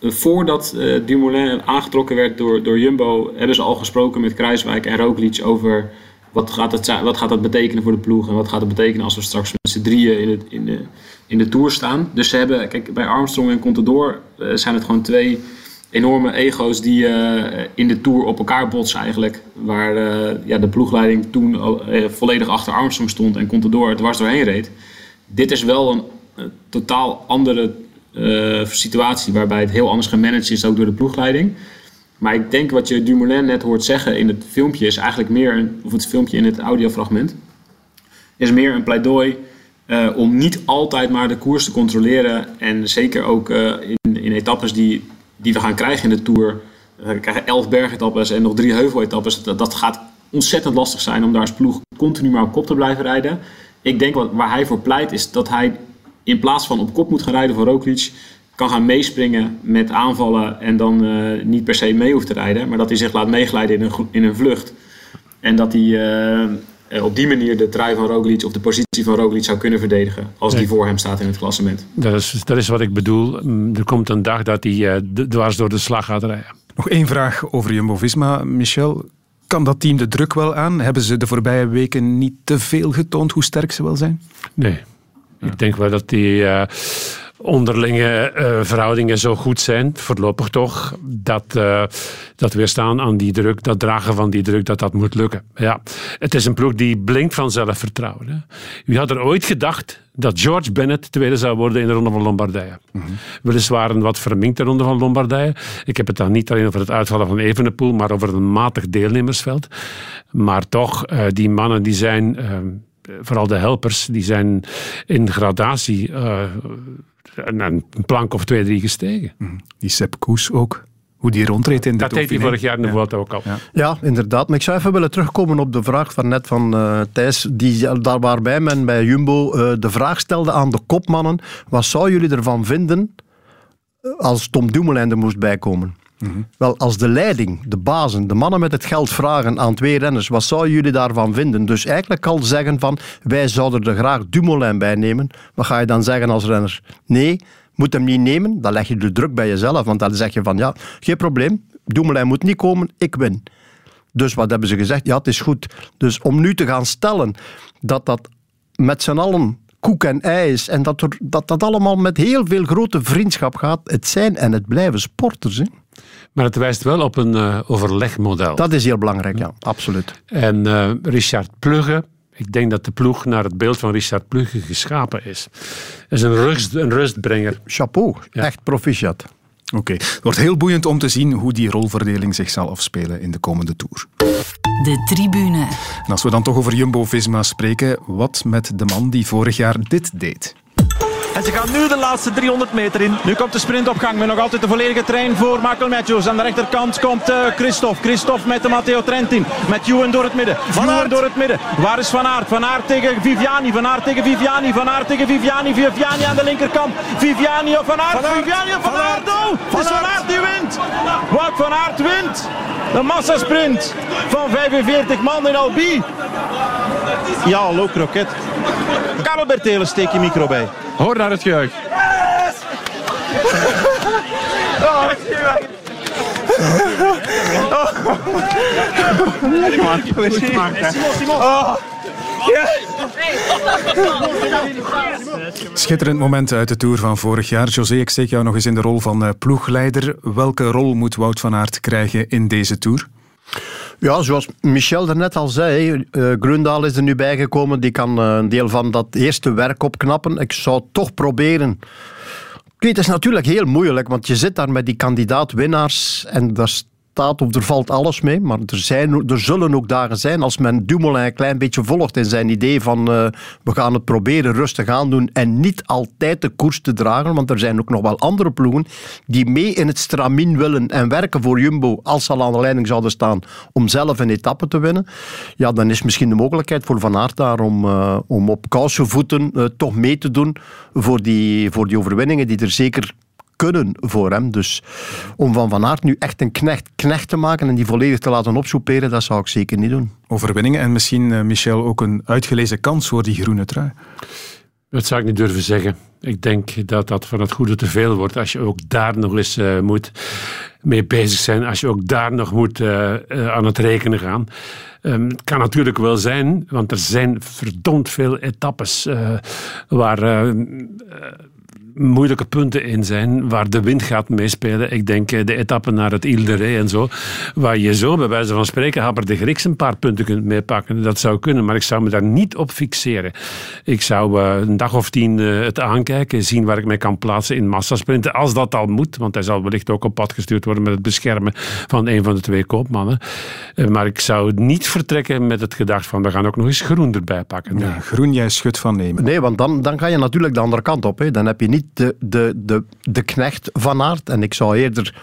Voordat uh, Dumoulin aangetrokken werd door, door Jumbo, hebben ze al gesproken met Kruiswijk en Roglic over wat gaat, het, wat gaat dat betekenen voor de ploeg en wat gaat het betekenen als we straks met z'n drieën in, het, in, de, in de Tour staan. Dus ze hebben, kijk, bij Armstrong en Contador uh, zijn het gewoon twee enorme ego's die uh, in de Tour op elkaar botsen eigenlijk. Waar uh, ja, de ploegleiding toen volledig achter Armstrong stond en Contador het dwars doorheen reed. Dit is wel een totaal andere situatie waarbij het heel anders gemanaged is ook door de ploegleiding. Maar ik denk wat je Dumoulin net hoort zeggen in het filmpje is eigenlijk meer, een, of het filmpje in het audiofragment, is meer een pleidooi uh, om niet altijd maar de koers te controleren. En zeker ook uh, in, in etappes die, die we gaan krijgen in de Tour. We krijgen elf bergetappes en nog drie heuveletappes. Dat, dat gaat ontzettend lastig zijn om daar als ploeg continu maar op kop te blijven rijden. Ik denk wat, waar hij voor pleit is dat hij in plaats van op kop moet gaan rijden voor Roglic kan gaan meespringen met aanvallen en dan uh, niet per se mee hoeft te rijden, maar dat hij zich laat meeglijden in een, in een vlucht. En dat hij uh, op die manier de trui van Roglic of de positie van Roglic zou kunnen verdedigen als die voor hem staat in het klassement. Dat is, dat is wat ik bedoel. Er komt een dag dat hij uh, dwars door de slag gaat rijden. Nog één vraag over Jumbo-Visma, Michel. Kan dat team de druk wel aan? Hebben ze de voorbije weken niet te veel getoond hoe sterk ze wel zijn? Nee. Ja. Ik denk wel dat die onderlinge uh, verhoudingen zo goed zijn, voorlopig toch, dat, uh, dat weerstaan aan die druk, dat dragen van die druk, dat dat moet lukken. Ja, het is een ploeg die blinkt van zelfvertrouwen. Hè. Wie had er ooit gedacht dat George Bennett tweede zou worden in de Ronde van Lombardije? Mm-hmm. Weliswaar een wat verminkte Ronde van Lombardije. Ik heb het dan niet alleen over het uitvallen van Evenepoel, maar over een matig deelnemersveld. Maar toch, uh, die mannen die zijn vooral de helpers, die zijn in gradatie uh, een plank of twee, drie gestegen. Die Sepp Koes ook. Hoe die rondreed in de Dat deed hij vorig jaar in de ja. Vuelta ook al. Ja. ja. inderdaad. Maar ik zou even willen terugkomen op de vraag van net van uh, Thijs, die, daar waarbij men bij Jumbo uh, de vraag stelde aan de kopmannen, wat zou jullie ervan vinden als Tom Dumoulin er moest bijkomen? Wel, als de leiding, de bazen, de mannen met het geld vragen aan twee renners, wat zouden jullie daarvan vinden? Dus eigenlijk al zeggen van, wij zouden er graag Dumoulin bij nemen. Wat ga je dan zeggen als renner? Nee, moet hem niet nemen. Dan leg je de druk bij jezelf, want dan zeg je van, ja, geen probleem. Dumoulin moet niet komen, ik win. Dus wat hebben ze gezegd? Ja, het is goed. Dus om nu te gaan stellen dat dat met z'n allen koek en ei is en dat, er, dat dat allemaal met heel veel grote vriendschap gaat, het zijn en het blijven sporters. Hè? Maar het wijst wel op een eh, overlegmodel. Dat is heel belangrijk, ja, absoluut. En eh, Richard Plugge, ik denk dat de ploeg naar het beeld van Richard Plugge geschapen is. is een, rust, een rustbrenger. Chapeau, echt proficiat. Oké, het wordt heel boeiend om te zien hoe die rolverdeling zich zal afspelen in de komende Tour. De tribune. En als we dan toch over Jumbo-Visma spreken, wat met de man die vorig jaar dit deed? En ze gaan nu de laatste 300 meter in. Nu komt de sprintopgang met nog altijd de volledige trein voor Michael Matthews. Aan de rechterkant komt uh, Christophe. Christophe met de Matteo Trentin. Met Ewan door het midden. Van Aert door het midden. Waar is Van Aert? Van Aert tegen Viviani. Van Aert tegen Viviani. Van Aert tegen Viviani. Viviani aan de linkerkant. Viviani of Van Aert. Viviani of Van, Aert. Oh, het is Van Aert die wint. Wout Van Aert wint. De massasprint van 45 man in Albi. Ja, hallo kroket. Karel Bertelen, steek je micro bij. Hoor naar het gejuich. Schitterend moment uit de Tour van vorig jaar. José, ik steek jou nog eens in de rol van eh, ploegleider. Welke rol moet Wout van Aert krijgen in deze Tour? Ja, zoals Michel er net al zei, uh, Grundaal is er nu bijgekomen. Die kan uh, een deel van dat eerste werk opknappen. Ik zou toch proberen. Kijk, het is natuurlijk heel moeilijk, want je zit daar met die kandidaat-winnaars en daar staat of er valt alles mee. Maar er, zijn, er zullen ook dagen zijn als men Dumoulin een klein beetje volgt in zijn idee van uh, we gaan het proberen rustig aan doen en niet altijd de koers te dragen. Want er zijn ook nog wel andere ploegen die mee in het stramien willen en werken voor Jumbo als ze al aan de leiding zouden staan om zelf een etappe te winnen. Ja, dan is misschien de mogelijkheid voor Van Aert daar om, uh, om op kousenvoeten uh, toch mee te doen voor die, voor die overwinningen die er zeker kunnen voor hem. Dus om van Van Aert nu echt een knecht, knecht te maken en die volledig te laten opsoeperen, dat zou ik zeker niet doen. Overwinningen en misschien, uh, Michel, ook een uitgelezen kans voor die groene trui. Dat zou ik niet durven zeggen. Ik denk dat dat van het goede te veel wordt als je ook daar nog eens uh, moet mee bezig zijn. Als je ook daar nog moet uh, uh, aan het rekenen gaan. Um, het kan natuurlijk wel zijn, want er zijn verdomd veel etappes waar moeilijke punten in zijn waar de wind gaat meespelen. Ik denk de etappe naar het Ile de Ré en zo, waar je zo bij wijze van spreken Haber de Grieks een paar punten kunt meepakken. Dat zou kunnen, maar ik zou me daar niet op fixeren. Ik zou uh, een dag of tien uh, het aankijken, zien waar ik mij kan plaatsen in massasprinten, als dat al moet, want hij zal wellicht ook op pad gestuurd worden met het beschermen van een van de twee koopmannen. Maar ik zou niet vertrekken met het gedacht van we gaan ook nog eens groen erbij pakken. Ja, groen, jij schut van nemen. Nee, want dan, dan ga je natuurlijk de andere kant op. Hè. Dan heb je niet de, de, de, de knecht van aard. En ik zou eerder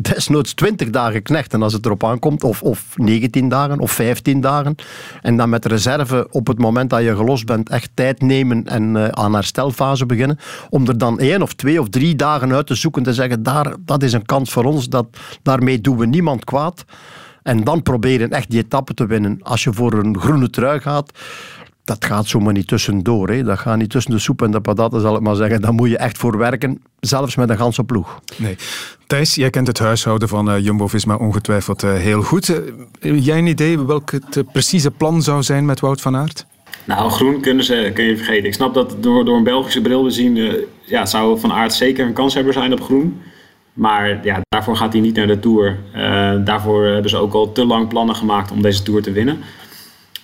desnoods 20 dagen knechten als het erop aankomt, of, of 19 dagen of 15 dagen. En dan met reserve op het moment dat je gelost bent echt tijd nemen en uh, aan herstelfase beginnen. Om er dan één of twee of drie dagen uit te zoeken te zeggen, daar, dat is een kans voor ons, dat, daarmee doen we niemand kwaad. En dan proberen echt die etappe te winnen. Als je voor een groene trui gaat, dat gaat zomaar niet tussendoor. Hè. Dat gaat niet tussen de soep en de pataten, zal ik maar zeggen. Daar moet je echt voor werken, zelfs met een ganse ploeg. Nee. Thijs, jij kent het huishouden van uh, Jumbo-Visma ongetwijfeld uh, heel goed. Uh, jij een idee welk het precieze plan zou zijn met Wout van Aert? Nou, groen kunnen ze, kun je vergeten. Ik snap dat door, door een Belgische bril te zien... ja, zou Van Aert zeker een kanshebber zijn op groen. Maar ja, daarvoor gaat hij niet naar de Tour. daarvoor hebben ze ook al te lang plannen gemaakt om deze Tour te winnen.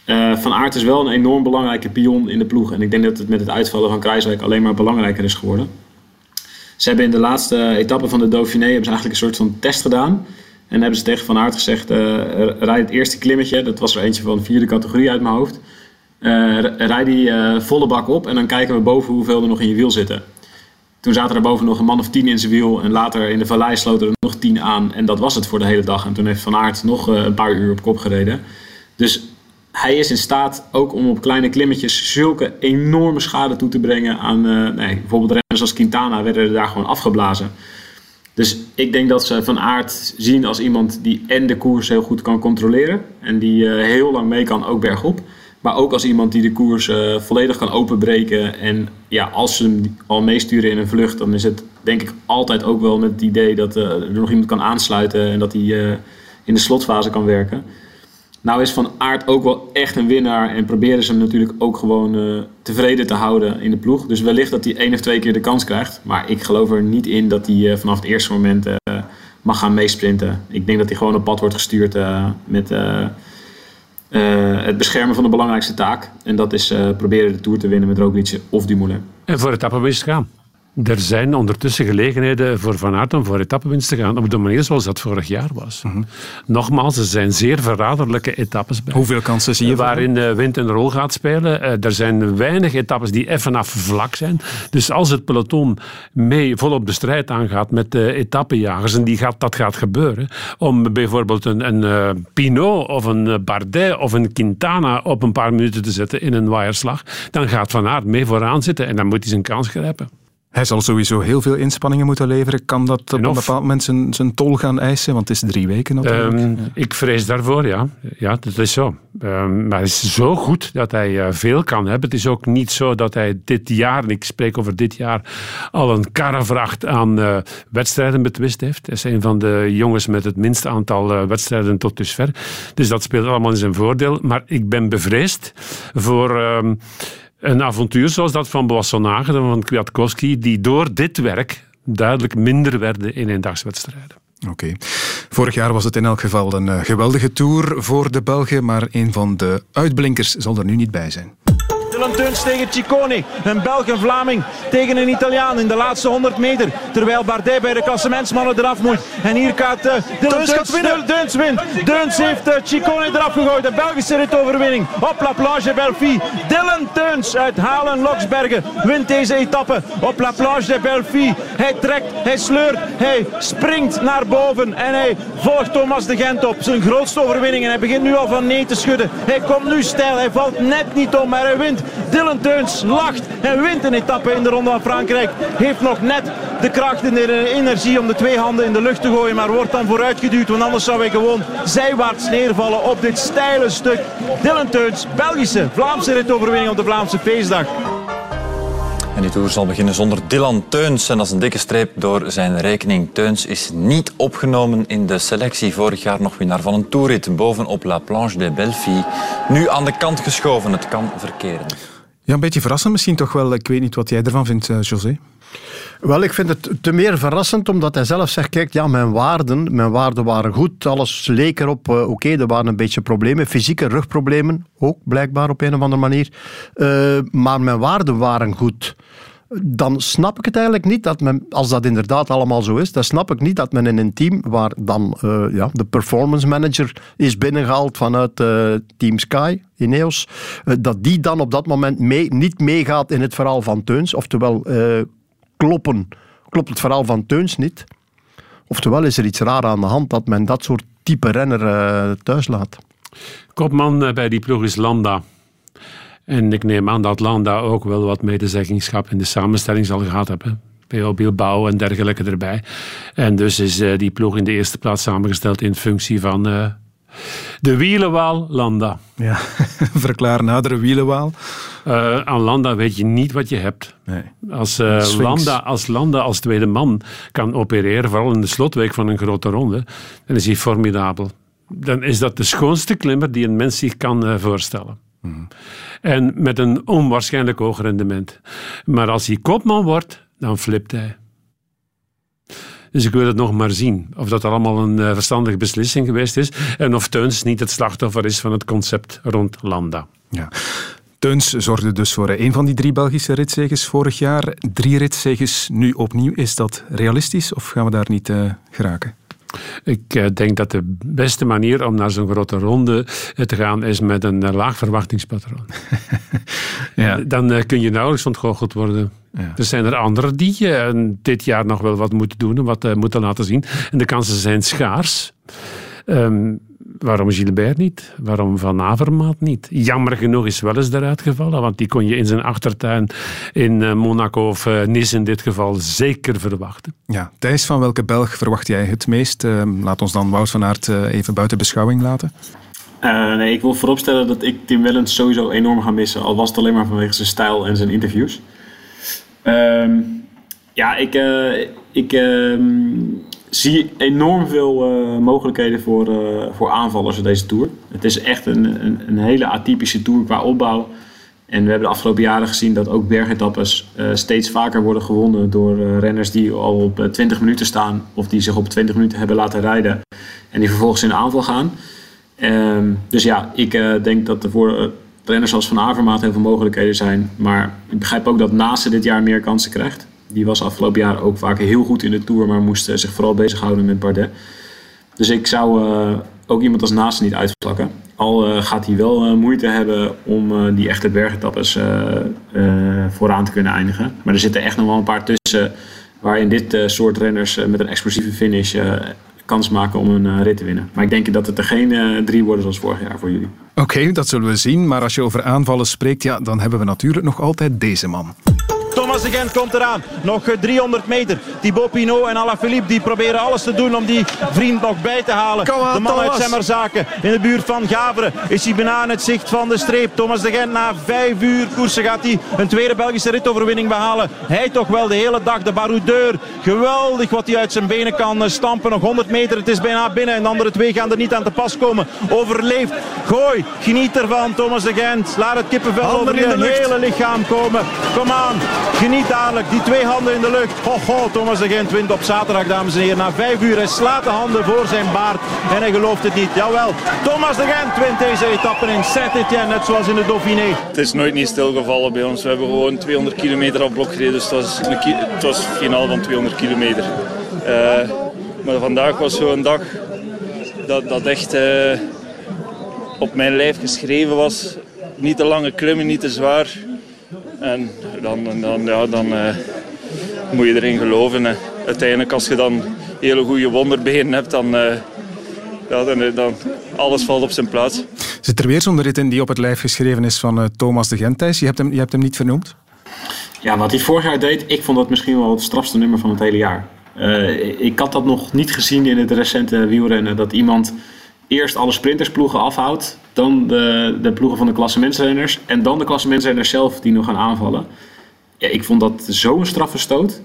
Uh, van Aert is wel een enorm belangrijke pion in de ploeg. En ik denk dat het met het uitvallen van Kruiswijk alleen maar belangrijker is geworden. Ze hebben in de laatste etappe van de Dauphiné hebben ze eigenlijk een soort van test gedaan. En hebben ze tegen Van Aert gezegd, uh, rijd het eerste klimmetje, dat was er eentje van vierde categorie uit mijn hoofd. Uh, rijd die volle bak op en dan kijken we boven hoeveel er nog in je wiel zitten. Toen zaten er boven nog een man of tien in zijn wiel en later in de vallei sloten er nog tien aan. En dat was het voor de hele dag. En toen heeft Van Aert nog een paar uur op kop gereden. Dus hij is in staat ook om op kleine klimmetjes zulke enorme schade toe te brengen aan uh, nee, bijvoorbeeld renners als Quintana werden er daar gewoon afgeblazen. Dus ik denk dat ze Van Aert zien als iemand die en de koers heel goed kan controleren. En die eh, heel lang mee kan, ook bergop. Maar ook als iemand die de koers eh, volledig kan openbreken. En ja, als ze hem al meesturen in een vlucht, dan is het denk ik altijd ook wel met het idee dat eh, er nog iemand kan aansluiten. En dat hij eh, in de slotfase kan werken. Nou is Van Aert ook wel echt een winnaar. En proberen ze hem natuurlijk ook gewoon eh, tevreden te houden in de ploeg. Dus wellicht dat hij één of twee keer de kans krijgt. Maar ik geloof er niet in dat hij eh, vanaf het eerste moment eh, mag gaan meesprinten. Ik denk dat hij gewoon op pad wordt gestuurd met het beschermen van de belangrijkste taak. En dat is proberen de Tour te winnen met Roglic of Dumoulin. En voor etappenwinst gaan. Er zijn ondertussen gelegenheden voor Van Aert om voor etappenwinst te gaan. Op de manier zoals dat vorig jaar was. Nogmaals, er zijn zeer verraderlijke etappes bij. Hoeveel kansen zie je Waarin eh, wind een rol gaat spelen. Eh, er zijn weinig etappes die even af vlak zijn. Dus als het peloton mee volop de strijd aangaat met de etappenjagers, en die gaat, dat gaat gebeuren, om bijvoorbeeld een, een eh, Pinot of een eh, Bardet of een Quintana op een paar minuten te zetten in een waaierslag, dan gaat Van Aert mee vooraan zitten en dan moet hij zijn kans grijpen. Hij zal sowieso heel veel inspanningen moeten leveren. Kan dat op een bepaald moment zijn, zijn tol gaan eisen? Want het is drie weken natuurlijk. Ehm, ik vrees daarvoor, ja. Ja, dat is zo. Ehm, maar het is zo goed dat hij eh, veel kan hebben. Het is ook niet zo dat hij dit jaar, en ik spreek over dit jaar, al een karrevracht aan eh, wedstrijden betwist heeft. Hij is een van de jongens met het minste aantal eh, wedstrijden tot dusver. Dus dat speelt allemaal in zijn voordeel. Maar ik ben bevreesd voor... ehm, een avontuur zoals dat van Boissonage en van Kwiatkowski, die door dit werk duidelijk minder werden in eendagswedstrijden. Oké. Vorig jaar was het in elk geval een eh, geweldige tour voor de Belgen, maar een van de uitblinkers zal er nu niet bij zijn. Dylan Teuns tegen Ciccone. Een Belg en Vlaming tegen een Italiaan in de laatste 100 meter. Terwijl Bardet bij de klassementsmannen eraf moet. En hier gaat uh, Dylan Teuns gaat winnen. Teuns wint. Deuns heeft uh, Ciccone eraf gegooid. De Belgische ritoverwinning op La Plage Belfi. Dylan Teuns uit Halen-Loksbergen wint deze etappe op La Plage de Belfi. Hij trekt, hij sleurt, hij springt naar boven en hij volgt Thomas de Gent op. Zijn grootste overwinning en hij begint nu al van nee te schudden. Hij komt nu stijl, hij valt net niet om, maar hij wint. Dylan Teuns lacht en wint een etappe in de Ronde van Frankrijk. Heeft nog net de kracht en de energie om de twee handen in de lucht te gooien, maar wordt dan vooruitgeduwd, want anders zou hij gewoon zijwaarts neervallen op dit steile stuk. Dylan Teuns, Belgische, Vlaamse ritoverwinning op de Vlaamse feestdag. En die tour zal beginnen zonder Dylan Teuns. En dat is een dikke streep door zijn rekening. Teuns is niet opgenomen in de selectie. Vorig jaar nog winnaar van een toerrit bovenop La Planche de Belfi. Nu aan de kant geschoven. Het kan verkeren. Ja, een beetje verrassend misschien toch wel. Ik weet niet wat jij ervan vindt, eh, José. Wel, ik vind het te meer verrassend omdat hij zelf zegt, kijk, ja, mijn waarden, mijn waarden waren goed, alles leek erop, eh, oké, er waren een beetje problemen, fysieke rugproblemen, ook blijkbaar op een of andere manier, Eh, maar mijn waarden waren goed. Dan snap ik het eigenlijk niet, dat men, als dat inderdaad allemaal zo is, dan snap ik niet dat men in een team waar dan eh, ja, de performance manager is binnengehaald vanuit eh, Team Sky, Ineos, eh, dat die dan op dat moment mee, niet meegaat in het verhaal van Teuns, oftewel kloppen, klopt het verhaal van Teuns niet. Oftewel is er iets raar aan de hand dat men dat soort type renner eh, thuis laat. Kopman eh, bij die ploeg is Landa. En ik neem aan dat Landa ook wel wat medezeggenschap in de samenstelling zal gehad hebben. PO Bilbao en dergelijke erbij. En dus is eh, die ploeg in de eerste plaats samengesteld in functie van de wielenwaal Landa. Ja, *laughs* verklaar nadere wielenwaal. Eh, aan Landa weet je niet wat je hebt. Nee. Als, Sphinx. Landa, als Landa als tweede man kan opereren, vooral in de slotweek van een grote ronde, dan is hij formidabel. Dan is dat de schoonste klimmer die een mens zich kan eh, voorstellen. En met een onwaarschijnlijk hoog rendement. Maar als hij kopman wordt, dan flipt hij. Dus ik wil het nog maar zien. Of dat allemaal een eh, verstandige beslissing geweest is. En of Teuns niet het slachtoffer is van het concept rond Landa. Ja. Teuns zorgde dus voor een van die drie Belgische ritzeges vorig jaar. Drie ritzeges nu opnieuw. Is dat realistisch of gaan we daar niet eh, geraken? Ik eh, denk dat de beste manier om naar zo'n grote ronde eh, te gaan is met een eh, laag verwachtingspatroon. *laughs* Ja. Dan kun je nauwelijks ontgoocheld worden. Er zijn er anderen die dit jaar nog wel wat moeten doen en wat moeten laten zien. En de kansen zijn schaars. Ehm, waarom Gilbert niet? Waarom Van Avermaat niet? Jammer genoeg is wel eens eruit gevallen, want die kon je in zijn achtertuin in eh, Monaco of eh, Nice in dit geval zeker verwachten. Ja, Thijs, van welke Belg verwacht jij het meest? Eh, laat ons dan Wout van Aert eh, even buiten beschouwing laten. Eh, nee, ik wil vooropstellen dat ik Tim Wellens sowieso enorm ga missen. Al was het alleen maar vanwege zijn stijl en zijn interviews. Ehm, ja, ik, eh, ik ehm, zie enorm veel eh, mogelijkheden voor, eh, voor aanvallers in deze Tour. Het is echt een, een, een hele atypische Tour qua opbouw. En we hebben de afgelopen jaren gezien dat ook bergetappes eh, steeds vaker worden gewonnen door renners die al op eh, 20 minuten staan of die zich op 20 minuten hebben laten rijden en die vervolgens in de aanval gaan. Ehm, dus ja, ik denk dat er voor renners als Van Avermaat heel veel mogelijkheden zijn. Maar ik begrijp ook dat Nase dit jaar meer kansen krijgt. Die was afgelopen jaar ook vaak heel goed in de Tour, maar moest eh, zich vooral bezighouden met Bardet. Dus ik zou eh, ook iemand als Nase niet uitvlakken. Al eh, gaat hij wel moeite hebben om die echte bergetappes eh, vooraan te kunnen eindigen. Maar er zitten echt nog wel een paar tussen waarin dit soort renners met een explosieve finish kans maken om een rit te winnen. Maar ik denk dat het er geen drie worden zoals vorig jaar voor jullie. Oké, dat zullen we zien. Maar als je over aanvallen spreekt, ja, dan hebben we natuurlijk nog altijd deze man. Thomas de Gent komt eraan. Nog eh, 300 meter. Thibaut Pinot en Alaphilippe die proberen alles te doen om die vriend nog bij te halen. de man uit Semmerzaken in de buurt van Gaveren is hij bijna aan het zicht van de streep. Thomas de Gent na vijf uur koersen gaat hij een tweede Belgische ritoverwinning behalen. Hij toch wel de hele dag de baroudeur. Geweldig wat hij uit zijn benen kan eh, stampen. Nog 100 meter, het is bijna binnen. En de andere twee gaan er niet aan te pas komen. Overleeft. Gooi, geniet ervan Thomas de Gent. Laat het kippenvel Handen over in je hele lichaam komen. Kom aan, geniet dadelijk. Die twee handen in de lucht. Ho, ho, Thomas de Gent wint op zaterdag, dames en heren. Na vijf uur, hij slaat de handen voor zijn baard. En hij gelooft het niet. Jawel, Thomas de Gent wint deze etappe in Saint-Étienne, net zoals in de Dauphiné. Het is nooit niet stilgevallen bij ons. We hebben gewoon 200 kilometer op blok gereden. Dus het was, een het was finaal van 200 kilometer. Eh, maar vandaag was zo'n dag dat, dat echt eh, op mijn lijf geschreven was. Niet te lange klimmen, niet te zwaar. En dan, dan, ja, dan eh, moet je erin geloven. hè. Uiteindelijk als je dan hele goede wonderbenen hebt, dan, eh, ja, dan, dan alles valt op zijn plaats. Zit er weer zo'n rit in die op het lijf geschreven is van eh, Thomas de Gent, Thijs? Je hebt hem, je hebt hem niet vernoemd? Ja, wat hij vorig jaar deed, ik vond dat misschien wel het strafste nummer van het hele jaar. Eh, ik had dat nog niet gezien in het recente wielrennen. Dat iemand eerst alle sprintersploegen afhoudt, dan de, de ploegen van de klassementsrenners en dan de klassementsrenners zelf die nog gaan aanvallen. Ja, ik vond dat zo'n straffe stoot.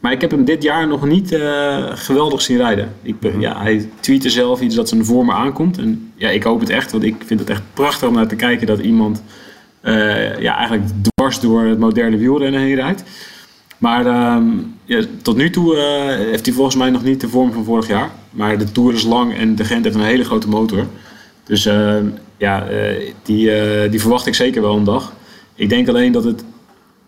Maar ik heb hem dit jaar nog niet eh, geweldig zien rijden. Ik, ben- ja, hij tweette zelf iets dat zijn vorm aankomt. En ja, ik hoop het echt, want ik vind het echt prachtig om naar te kijken dat iemand eh, ja, eigenlijk dwars door het moderne wielrennen heen rijdt. Maar ehm, ja, tot nu toe eh, heeft hij volgens mij nog niet de vorm van vorig jaar. Maar de Tour is lang en de Gent heeft een hele grote motor. Dus ehm, ja, eh, die, eh, die verwacht ik zeker wel een dag. Ik denk alleen dat het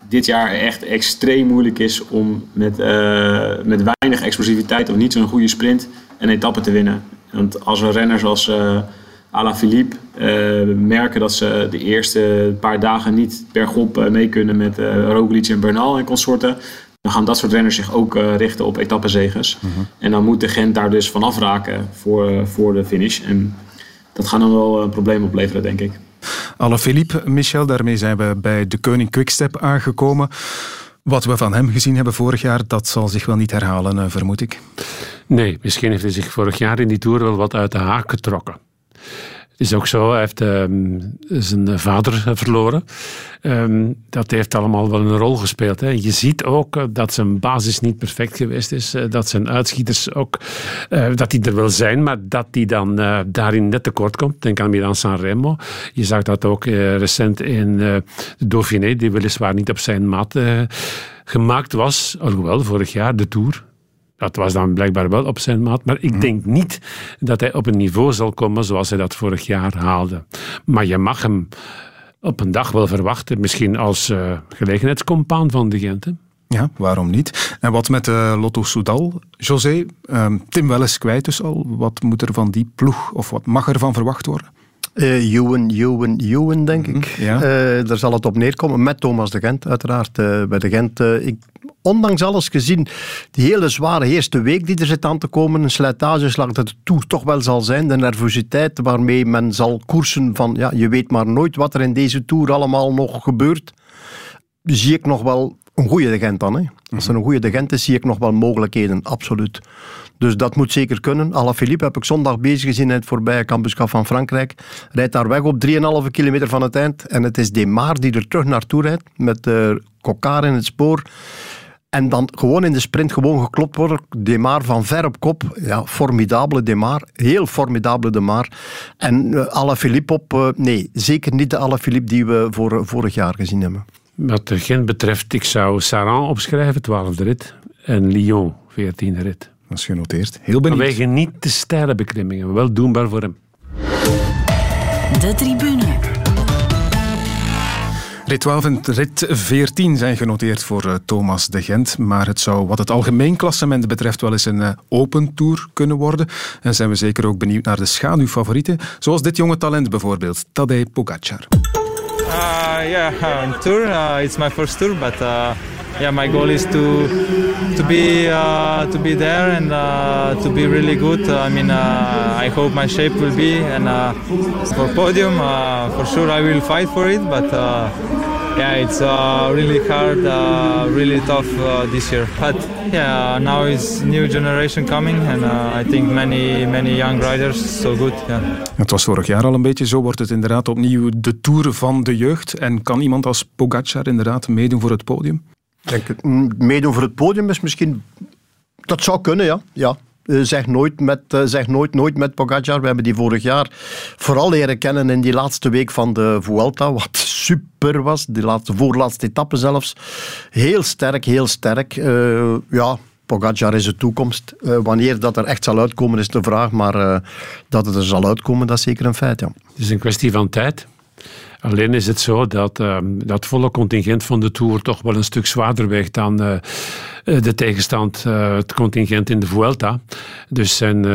dit jaar echt extreem moeilijk is om met, eh, met weinig explosiviteit of niet zo'n goede sprint een etappe te winnen. Want als we renners als eh Alaphilippe eh merken dat ze de eerste paar dagen niet bergop eh, mee kunnen met eh Roglic en Bernal en consorten, dan gaan dat soort renners zich ook richten op etappenzegers. En dan moet de Gent daar dus van afraken voor, voor de finish. En dat gaat dan wel een probleem opleveren, denk ik. Alle Philippe, Michel, daarmee zijn we bij de Koning Quickstep aangekomen. Wat we van hem gezien hebben vorig jaar, dat zal zich wel niet herhalen, eh, vermoed ik. Nee, misschien heeft hij zich vorig jaar in die Tour wel wat uit de haak getrokken. Is ook zo, hij heeft ehm, zijn vader verloren. Ehm, dat heeft allemaal wel een rol gespeeld. Hè. Je ziet ook dat zijn basis niet perfect geweest is. eh, dat zijn uitschieters ook, eh, dat die er wel zijn, maar dat die dan eh, daarin net tekort komt. Denk aan Milan Sanremo. Je zag dat ook recent in de Dauphiné, die weliswaar niet op zijn maat gemaakt was. Alhoewel, vorig jaar de Tour. Dat was dan blijkbaar wel op zijn maat. Maar ik denk niet dat hij op een niveau zal komen zoals hij dat vorig jaar haalde. Maar je mag hem op een dag wel verwachten. Misschien als eh gelegenheidscompaan van de Gent. hè. Ja, waarom niet? En wat met eh, Lotto Soudal? José, ehm, Tim Welles kwijt dus al. Wat moet er van die ploeg, of wat mag er van verwacht worden? Eh Ewan, Ewan, Ewan, denk ik. ja. Eh, daar zal het op neerkomen. Met Thomas de Gent, uiteraard. Eh, bij de Gent, ik, ondanks alles gezien, die hele zware eerste week die er zit aan te komen, een slijtageslag dat de Tour toch wel zal zijn, de nervositeit waarmee men zal koersen van, ja, je weet maar nooit wat er in deze Tour allemaal nog gebeurt, zie ik nog wel een goede de Gent dan. Hè. Als er een goede de Gent is, zie ik nog wel mogelijkheden, absoluut. Dus dat moet zeker kunnen. Alaphilippe heb ik zondag bezig gezien in het voorbije Cup van Frankrijk. Rijdt daar weg op 3,5 kilometer van het eind. En het is Demar die er terug naartoe rijdt met uh, Kokar in het spoor. En dan gewoon in de sprint gewoon geklopt worden. Demar van ver op kop. Ja, formidabele Demar. Heel formidabele Demar. En uh, Alaphilippe op... Uh, nee, zeker niet de Alaphilippe die we voor, vorig jaar gezien hebben. Wat de Gent betreft, ik zou Saran opschrijven, 12e rit. En Lyon, 14e rit. Dat is genoteerd. Heel benieuwd. Vanwege niet te steile beklimmingen. Wel doenbaar voor hem. De tribune. Rit 12 en rit 14 zijn genoteerd voor uh, Thomas de Gent. Maar het zou wat het algemeen klassement betreft wel eens een uh, open tour kunnen worden. En zijn we zeker ook benieuwd naar de schaduwfavorieten. Zoals dit jonge talent bijvoorbeeld, Tadej Pogacar. Uh, yeah, on tour. Uh, it's my first tour, but uh, yeah, my goal is to to be uh, to be there and uh, to be really good. I mean, uh, I hope my shape will be and for podium, for sure I will fight for it. But yeah, it's really hard, really tough this year. But yeah, now is new generation coming and I think many many young riders so good. Yeah. Het was vorig jaar al een beetje zo. Wordt het inderdaad opnieuw de tour van de jeugd? En kan iemand als Pogacar inderdaad meedoen voor het podium? Denk meedoen voor het podium is misschien... Dat zou kunnen, ja. ja. Uh, zeg nooit, met, uh, zeg nooit, nooit met Pogacar. We hebben die vorig jaar vooral leren kennen in die laatste week van de Vuelta, wat *laughs* super was. Die laatste, voorlaatste etappe zelfs. Heel sterk, heel sterk. Uh, ja, Pogacar is de toekomst. wanneer dat er echt zal uitkomen is de vraag, maar dat het er zal uitkomen, dat is zeker een feit, ja. Het is een kwestie van tijd. Alleen is het zo dat uh, dat volle contingent van de Tour toch wel een stuk zwaarder weegt dan uh, de tegenstand, uh, het contingent in de Vuelta. Dus zijn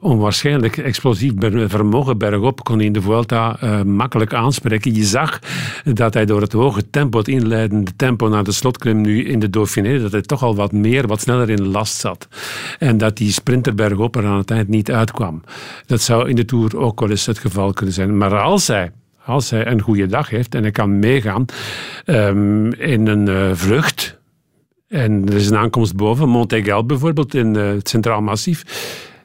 onwaarschijnlijk explosief vermogen bergop kon hij in de Vuelta makkelijk aanspreken. Je zag dat hij door het hoge tempo, het inleidende tempo naar de slotklim nu in de Dauphiné, dat hij toch al wat meer, wat sneller in last zat. En dat die sprinter bergop er aan het eind niet uitkwam. Dat zou in de Tour ook wel eens het geval kunnen zijn. Maar als hij als hij een goede dag heeft en hij kan meegaan um, in een uh, vlucht. En er is een aankomst boven, Montegal bijvoorbeeld, in uh, het Centraal Massief.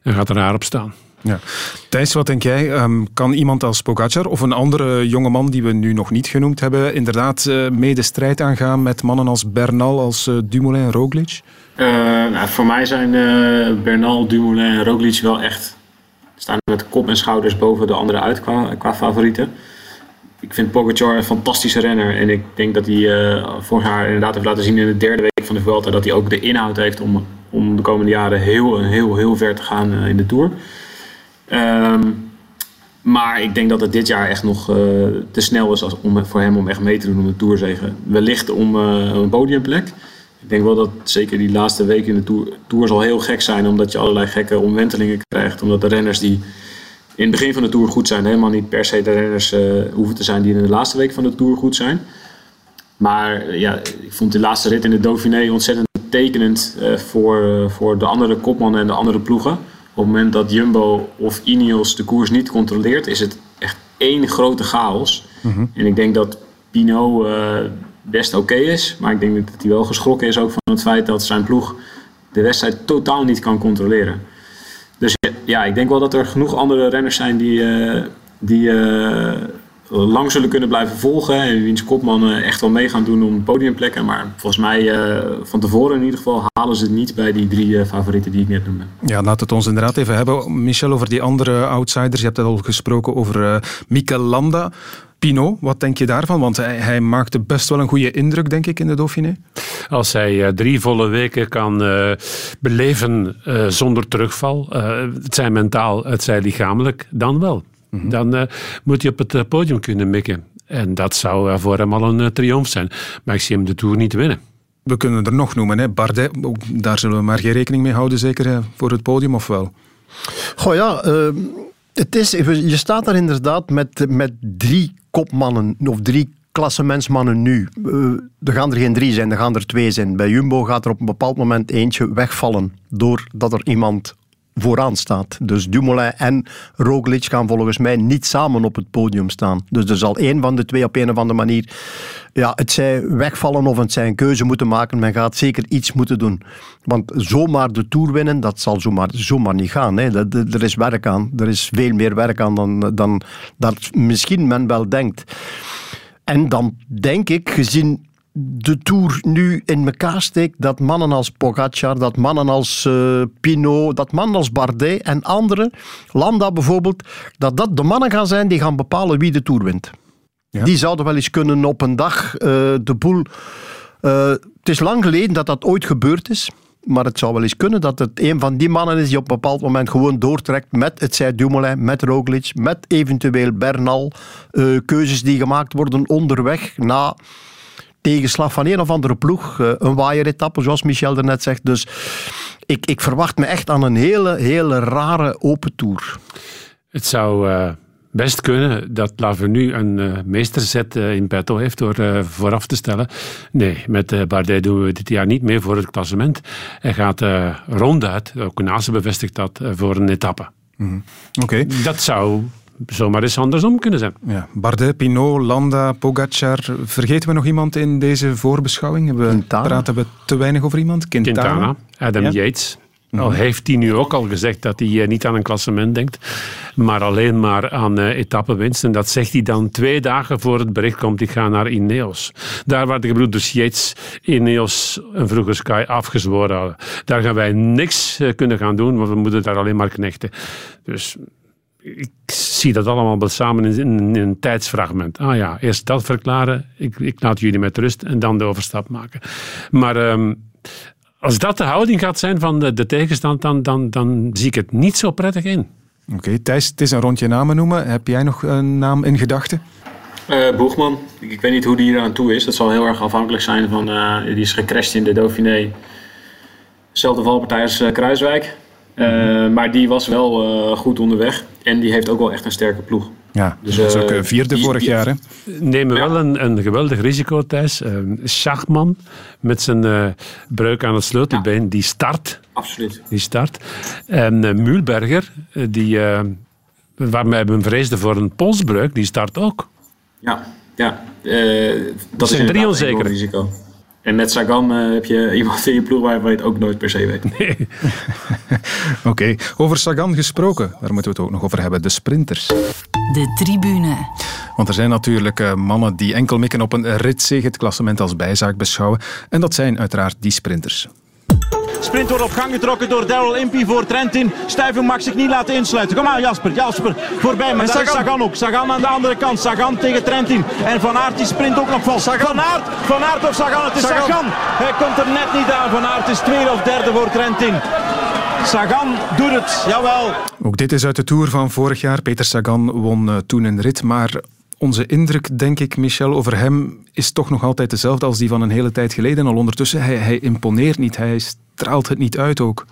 Dan gaat er haar op staan. Ja. Thijs, wat denk jij? Um, kan iemand als Pogacar of een andere jongeman die we nu nog niet genoemd hebben, inderdaad uh, mee de strijd aangaan met mannen als Bernal, als uh, Dumoulin en Roglic? Uh, nou, voor mij zijn Bernal, Dumoulin en Roglic wel echt staan met kop en schouders boven de anderen uit qua, qua favorieten ik vind Pogacar een fantastische renner. En ik denk dat hij uh, vorig jaar inderdaad heeft laten zien in de derde week van de Vuelta... dat hij ook de inhoud heeft om, om de komende jaren heel, heel, heel ver te gaan uh, in de Tour. Um, maar ik denk dat het dit jaar echt nog uh, te snel is om, voor hem om echt mee te doen om de Tourzegen. Wellicht om een podiumplek. Ik denk wel dat zeker die laatste week in de tour, tour zal heel gek zijn... omdat je allerlei gekke omwentelingen krijgt. Omdat de renners die in het begin van de Tour goed zijn. Helemaal niet per se de renners uh, hoeven te zijn die in de laatste week van de Tour goed zijn. Maar ja, ik vond de laatste rit in de Dauphiné ontzettend tekenend uh, voor, voor de andere kopmannen en de andere ploegen. Op het moment dat Jumbo of Ineos de koers niet controleert, is het echt één grote chaos. Mm -hmm. En ik denk dat Pino best oké okay is. Maar ik denk dat hij wel geschrokken is ook van het feit dat zijn ploeg de wedstrijd totaal niet kan controleren. Ja, ik denk wel dat er genoeg andere renners zijn die, uh, die uh, lang zullen kunnen blijven volgen. En wiens kopmannen echt wel mee gaan doen om podiumplekken. Maar volgens mij uh, van tevoren in ieder geval halen ze het niet bij die drie favorieten die ik net noemde. Ja, laat het ons inderdaad even hebben, Michel, over die andere outsiders. Je hebt het al gesproken over Mikel Landa. Pinot, wat denk je daarvan? Want hij, hij, maakte best wel een goede indruk, denk ik, in de Dauphiné. Als hij uh, drie volle weken kan uh, beleven uh, zonder terugval, het zij mentaal, het zij lichamelijk, dan wel. Mm -hmm. Dan moet hij op het podium kunnen mikken. En dat zou voor hem al een triomf zijn. Maar ik zie hem de Tour niet winnen. We kunnen er nog noemen, hè. Bardet, daar zullen we maar geen rekening mee houden, zeker voor het podium, of wel? Goh ja, Het is, je staat daar inderdaad met, met drie kopmannen of drie klassementsmannen nu. Uh, er gaan er geen drie zijn, er gaan er twee zijn. Bij Jumbo gaat er op een bepaald moment eentje wegvallen doordat er iemand vooraan staat. Dus Dumoulin en Roglic gaan volgens mij niet samen op het podium staan. Dus er zal één van de twee op een of andere manier ja, het zij wegvallen of het zij een keuze moeten maken. Men gaat zeker iets moeten doen. Want zomaar de Tour winnen, dat zal zomaar, zomaar niet gaan. Hè. Er is werk aan. Er is veel meer werk aan dan, dan dat misschien men wel denkt. En dan denk ik, gezien de Tour nu in elkaar steekt, dat mannen als Pogacar, dat mannen als uh, Pinot, dat mannen als Bardet en anderen, Landa bijvoorbeeld, dat dat de mannen gaan zijn die gaan bepalen wie de Tour wint. Ja. Die zouden wel eens kunnen op een dag uh, de boel... Uh, het is lang geleden dat dat ooit gebeurd is. Maar het zou wel eens kunnen dat het een van die mannen is die op een bepaald moment gewoon doortrekt met het zij Dumoulin, met Roglic, met eventueel Bernal. Uh, keuzes die gemaakt worden onderweg na tegenslag van een of andere ploeg. Uh, een waaieretappe, zoals Michel er net zegt. Dus ik, ik verwacht me echt aan een hele, hele rare open tour. Het zou... Uh best kunnen dat Lavenu een uh, meesterzet uh, in petto heeft door uh, vooraf te stellen. Nee, met Bardet doen we dit jaar niet meer voor het klassement. Hij gaat ronduit, ook Nase bevestigt dat, voor een etappe. Mm Oké. Dat zou zomaar eens andersom kunnen zijn. Ja, Bardet, Pinot, Landa, Pogacar. Vergeten we nog iemand in deze voorbeschouwing? We praten we te weinig over iemand? Quintana. Quintana Adam Yates. Al heeft hij nu ook al gezegd dat hij eh, niet aan een klassement denkt, maar alleen maar aan uh, etappenwinst. En dat zegt hij dan twee dagen voor het bericht komt, ik ga naar Ineos. Daar waar de gebroeders Yates Ineos een vroege Sky afgezworen hadden. Daar gaan wij niks uh, kunnen gaan doen, want we moeten daar alleen maar knechten. Dus ik zie dat allemaal samen in, in, in, een tijdsfragment. Ah ja, eerst dat verklaren, ik, ik laat jullie met rust en dan de overstap maken. Maar... Um, als dat de houding gaat zijn van de, de tegenstand, dan, dan, dan zie ik het niet zo prettig in. Oké, okay, Thijs, het is een rondje namen noemen. Heb jij nog een naam in gedachten? Uh, Boegman. Ik, ik, weet niet hoe die hier aan toe is. Dat zal heel erg afhankelijk zijn van... Uh, die is gecrashed in de Dauphiné. Zelfde valpartij als uh, Kruiswijk. Mm-hmm. Maar die was wel goed onderweg. En die heeft ook wel echt een sterke ploeg. Ja, dus, dat is ook vierde die, vorig jaar. Hè? Nemen wel een, een geweldig risico, Thijs. Uh, Schachman met zijn uh, breuk aan het sleutelbeen, ja. die start. Absoluut. Die start. En uh, Mühlberger, die, waarmee we vreesden voor een polsbreuk, die start ook. Ja, ja. dat is een drie onzeker risico. En met Sagan uh, heb je *laughs* iemand in je ploeg waar je het ook nooit per se weet. Nee. *laughs* Oké, okay. over Sagan gesproken, daar moeten we het ook nog over hebben. De sprinters. De tribune. Want er zijn natuurlijk uh, mannen die enkel mikken op een ritzege, het klassement als bijzaak beschouwen. En dat zijn uiteraard die sprinters. Sprint wordt op gang getrokken door Daryl Impey voor Trentin. Stuiving mag zich niet laten insluiten. Kom maar Jasper, Jasper voorbij. Maar daar is Sagan ook. Sagan aan de andere kant. Sagan tegen Trentin. En Van Aert die sprint ook nog vol. Sagan. Van Aert, Van Aert of Sagan? Het is Sagan. Sagan. Hij komt er net niet aan. Van Aert is tweede of derde voor Trentin. Sagan doet het, jawel. Ook dit is uit de Tour van vorig jaar. Peter Sagan won uh, toen een rit, maar onze indruk, denk ik, Michel, over hem is toch nog altijd dezelfde als die van een hele tijd geleden. Al ondertussen, hij, hij imponeert niet, hij straalt het niet uit ook.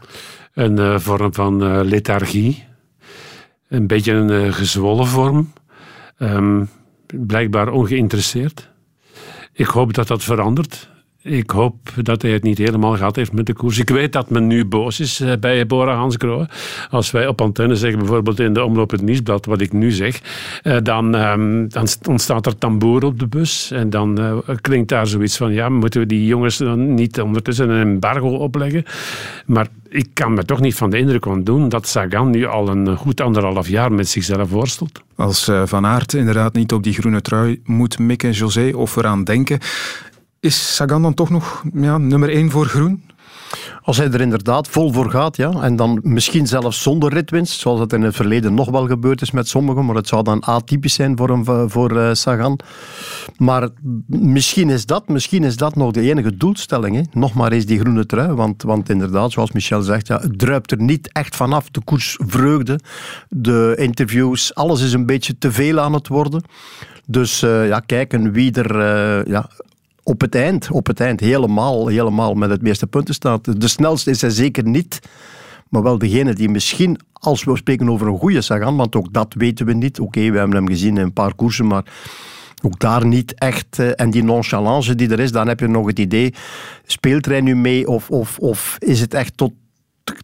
Een uh, vorm van uh, lethargie. Een beetje een uh, gezwollen vorm. Um, blijkbaar ongeïnteresseerd. Ik hoop dat dat verandert. Ik hoop dat hij het niet helemaal gehad heeft met de koers. Ik weet dat men nu boos is eh, bij Bora Hansgrohe. Als wij op antenne zeggen, bijvoorbeeld in de Omloop het wat ik nu zeg, eh, dan, ehm, dan ontstaat er tamboer op de bus. En dan uh, klinkt daar zoiets van, ja, moeten we die jongens dan niet ondertussen een embargo opleggen? Maar ik kan me toch niet van de indruk ontdoen dat Sagan nu al een goed anderhalf jaar met zichzelf worstelt. Als Van Aert inderdaad niet op die groene trui moet mikken, José, of eraan denken, is Sagan dan toch nog ja, nummer één voor groen? Als hij er inderdaad vol voor gaat, ja, en dan misschien zelfs zonder ritwinst, zoals dat in het verleden nog wel gebeurd is met sommigen, maar het zou dan atypisch zijn voor, hem, voor uh, Sagan. Maar misschien is, dat, misschien is dat nog de enige doelstelling. Hè. Nog maar eens die groene trui, want, want inderdaad, zoals Michel zegt, ja, het druipt er niet echt vanaf. De koersvreugde, de interviews, alles is een beetje te veel aan het worden. Dus uh, ja, kijken wie er ja, op het eind, op het eind helemaal, helemaal met het meeste punten staat. De snelste is hij zeker niet. maar wel degene die misschien, als we spreken over een goede Sagan, want ook dat weten we niet. Oké, we hebben hem gezien in een paar koersen, maar ook daar niet echt. eh, En die nonchalance die er is, dan heb je nog het idee, speelt hij nu mee of, of, of is het echt tot,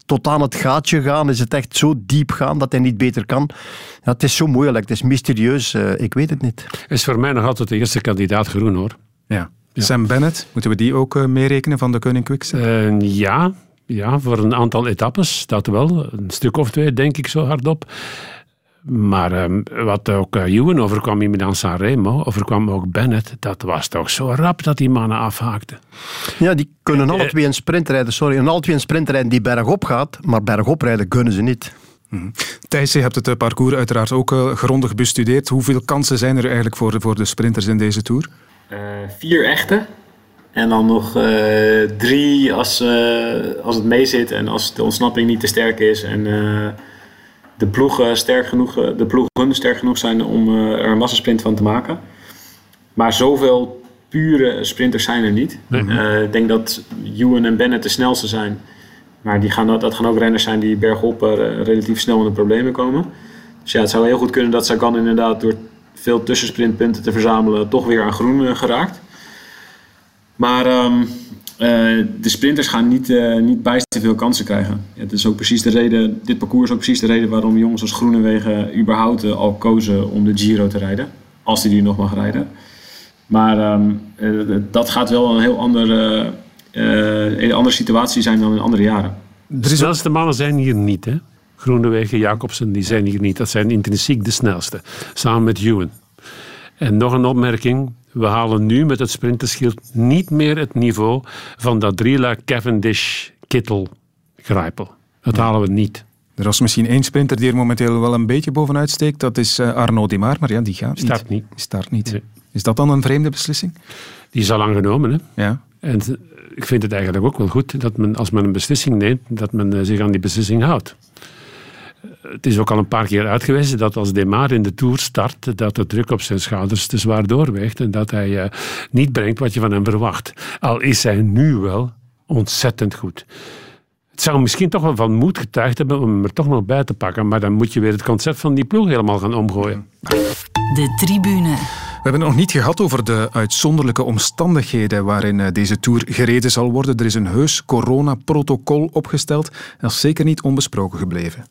tot aan het gaatje gaan? Is het echt zo diep gaan dat hij niet beter kan? Ja, het is zo moeilijk, het is mysterieus, eh, ik weet het niet. Is voor mij nog altijd de eerste kandidaat groen hoor. Ja. Sam Bennett, moeten we die ook eh, meerekenen van de Koning Quickstep? Eh, ja, ja, voor een aantal etappes, dat wel. Een stuk of twee, denk ik zo hardop. Maar ehm, wat ook uh, Ewan overkwam in Milan Sanremo, overkwam ook Bennett, dat was toch zo rap dat die mannen afhaakten. Ja, die kunnen alle twee een sprint rijden, sorry, en alle twee een sprint rijden die bergop gaat, maar bergop rijden kunnen ze niet. Mhm. Thijs, je hebt het parcours uiteraard ook grondig bestudeerd. Hoeveel kansen zijn er eigenlijk voor, voor de sprinters in deze Tour? Eh, vier echte. En dan nog eh, drie als, eh, als het meezit en als de ontsnapping niet te sterk is. En de, ploegen sterk genoeg, de ploegen sterk genoeg zijn om er een massasprint van te maken. Maar zoveel pure sprinters zijn er niet. Ik denk dat Ewan en Bennett de snelste zijn. Maar die gaan, dat gaan ook renners zijn die bergop relatief snel in de problemen komen. Dus ja, het zou heel goed kunnen dat Sagan inderdaad door veel tussensprintpunten te verzamelen toch weer aan groen eh, geraakt. Maar ehm, eh, de sprinters gaan niet, eh niet bijster veel kansen krijgen. Ja, het is ook precies de reden, dit parcours is ook precies de reden waarom jongens als Groenewegen überhaupt al kozen om de Giro te rijden. Als die die nog mag rijden. Maar ehm, eh, dat gaat wel een heel andere, eh, een andere situatie zijn dan in andere jaren. De snelste mannen zijn hier niet, hè? Groenewegen, Jacobsen, die zijn hier niet. Dat zijn intrinsiek de snelste, samen met Ewan. En nog een opmerking. We halen nu met het sprinterschild niet meer het niveau van dat drieluik Cavendish, Kittel, Grijpel. Dat halen we niet. Er was misschien één sprinter die er momenteel wel een beetje bovenuit steekt. Dat is eh, Arnaud Dimar, maar ja, die gaat Start niet. Start niet. Is dat dan een vreemde beslissing? Die is al lang genomen, hè? Ja. En eh, ik vind het eigenlijk ook wel goed dat men, als men een beslissing neemt, dat men eh, zich aan die beslissing houdt. Het is ook al een paar keer uitgewezen dat als Demar in de Tour start, dat de druk op zijn schouders te zwaar doorweegt en dat hij eh, niet brengt wat je van hem verwacht. Al is hij nu wel ontzettend goed. Het zou misschien toch wel van moed getuigd hebben om hem er toch nog bij te pakken, maar dan moet je weer het concept van die ploeg helemaal gaan omgooien. De tribune. We hebben het nog niet gehad over de uitzonderlijke omstandigheden waarin eh, deze Tour gereden zal worden. Er is een heus coronaprotocol opgesteld. Dat is zeker niet onbesproken gebleven.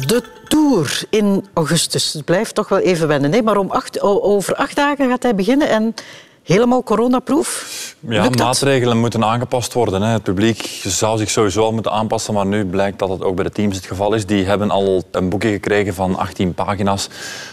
De Tour in augustus. Het blijft toch wel even wennen. Hè? Maar om acht, over acht dagen gaat hij beginnen en helemaal coronaproof. Ja, dat? maatregelen moeten aangepast worden. Hè. Het publiek zou zich sowieso al moeten aanpassen, maar nu blijkt dat het ook bij de teams het geval is. Die hebben al een boekje gekregen van 18 pagina's,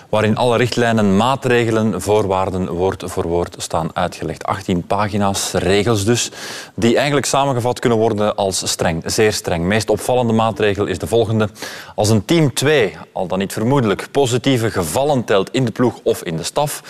waarin alle richtlijnen, maatregelen, voorwaarden woord voor woord staan uitgelegd. 18 pagina's, regels dus, die eigenlijk samengevat kunnen worden als streng, zeer streng. Meest opvallende maatregel is de volgende. Als een team 2, al dan niet vermoedelijk, positieve gevallen telt in de ploeg of in de staf,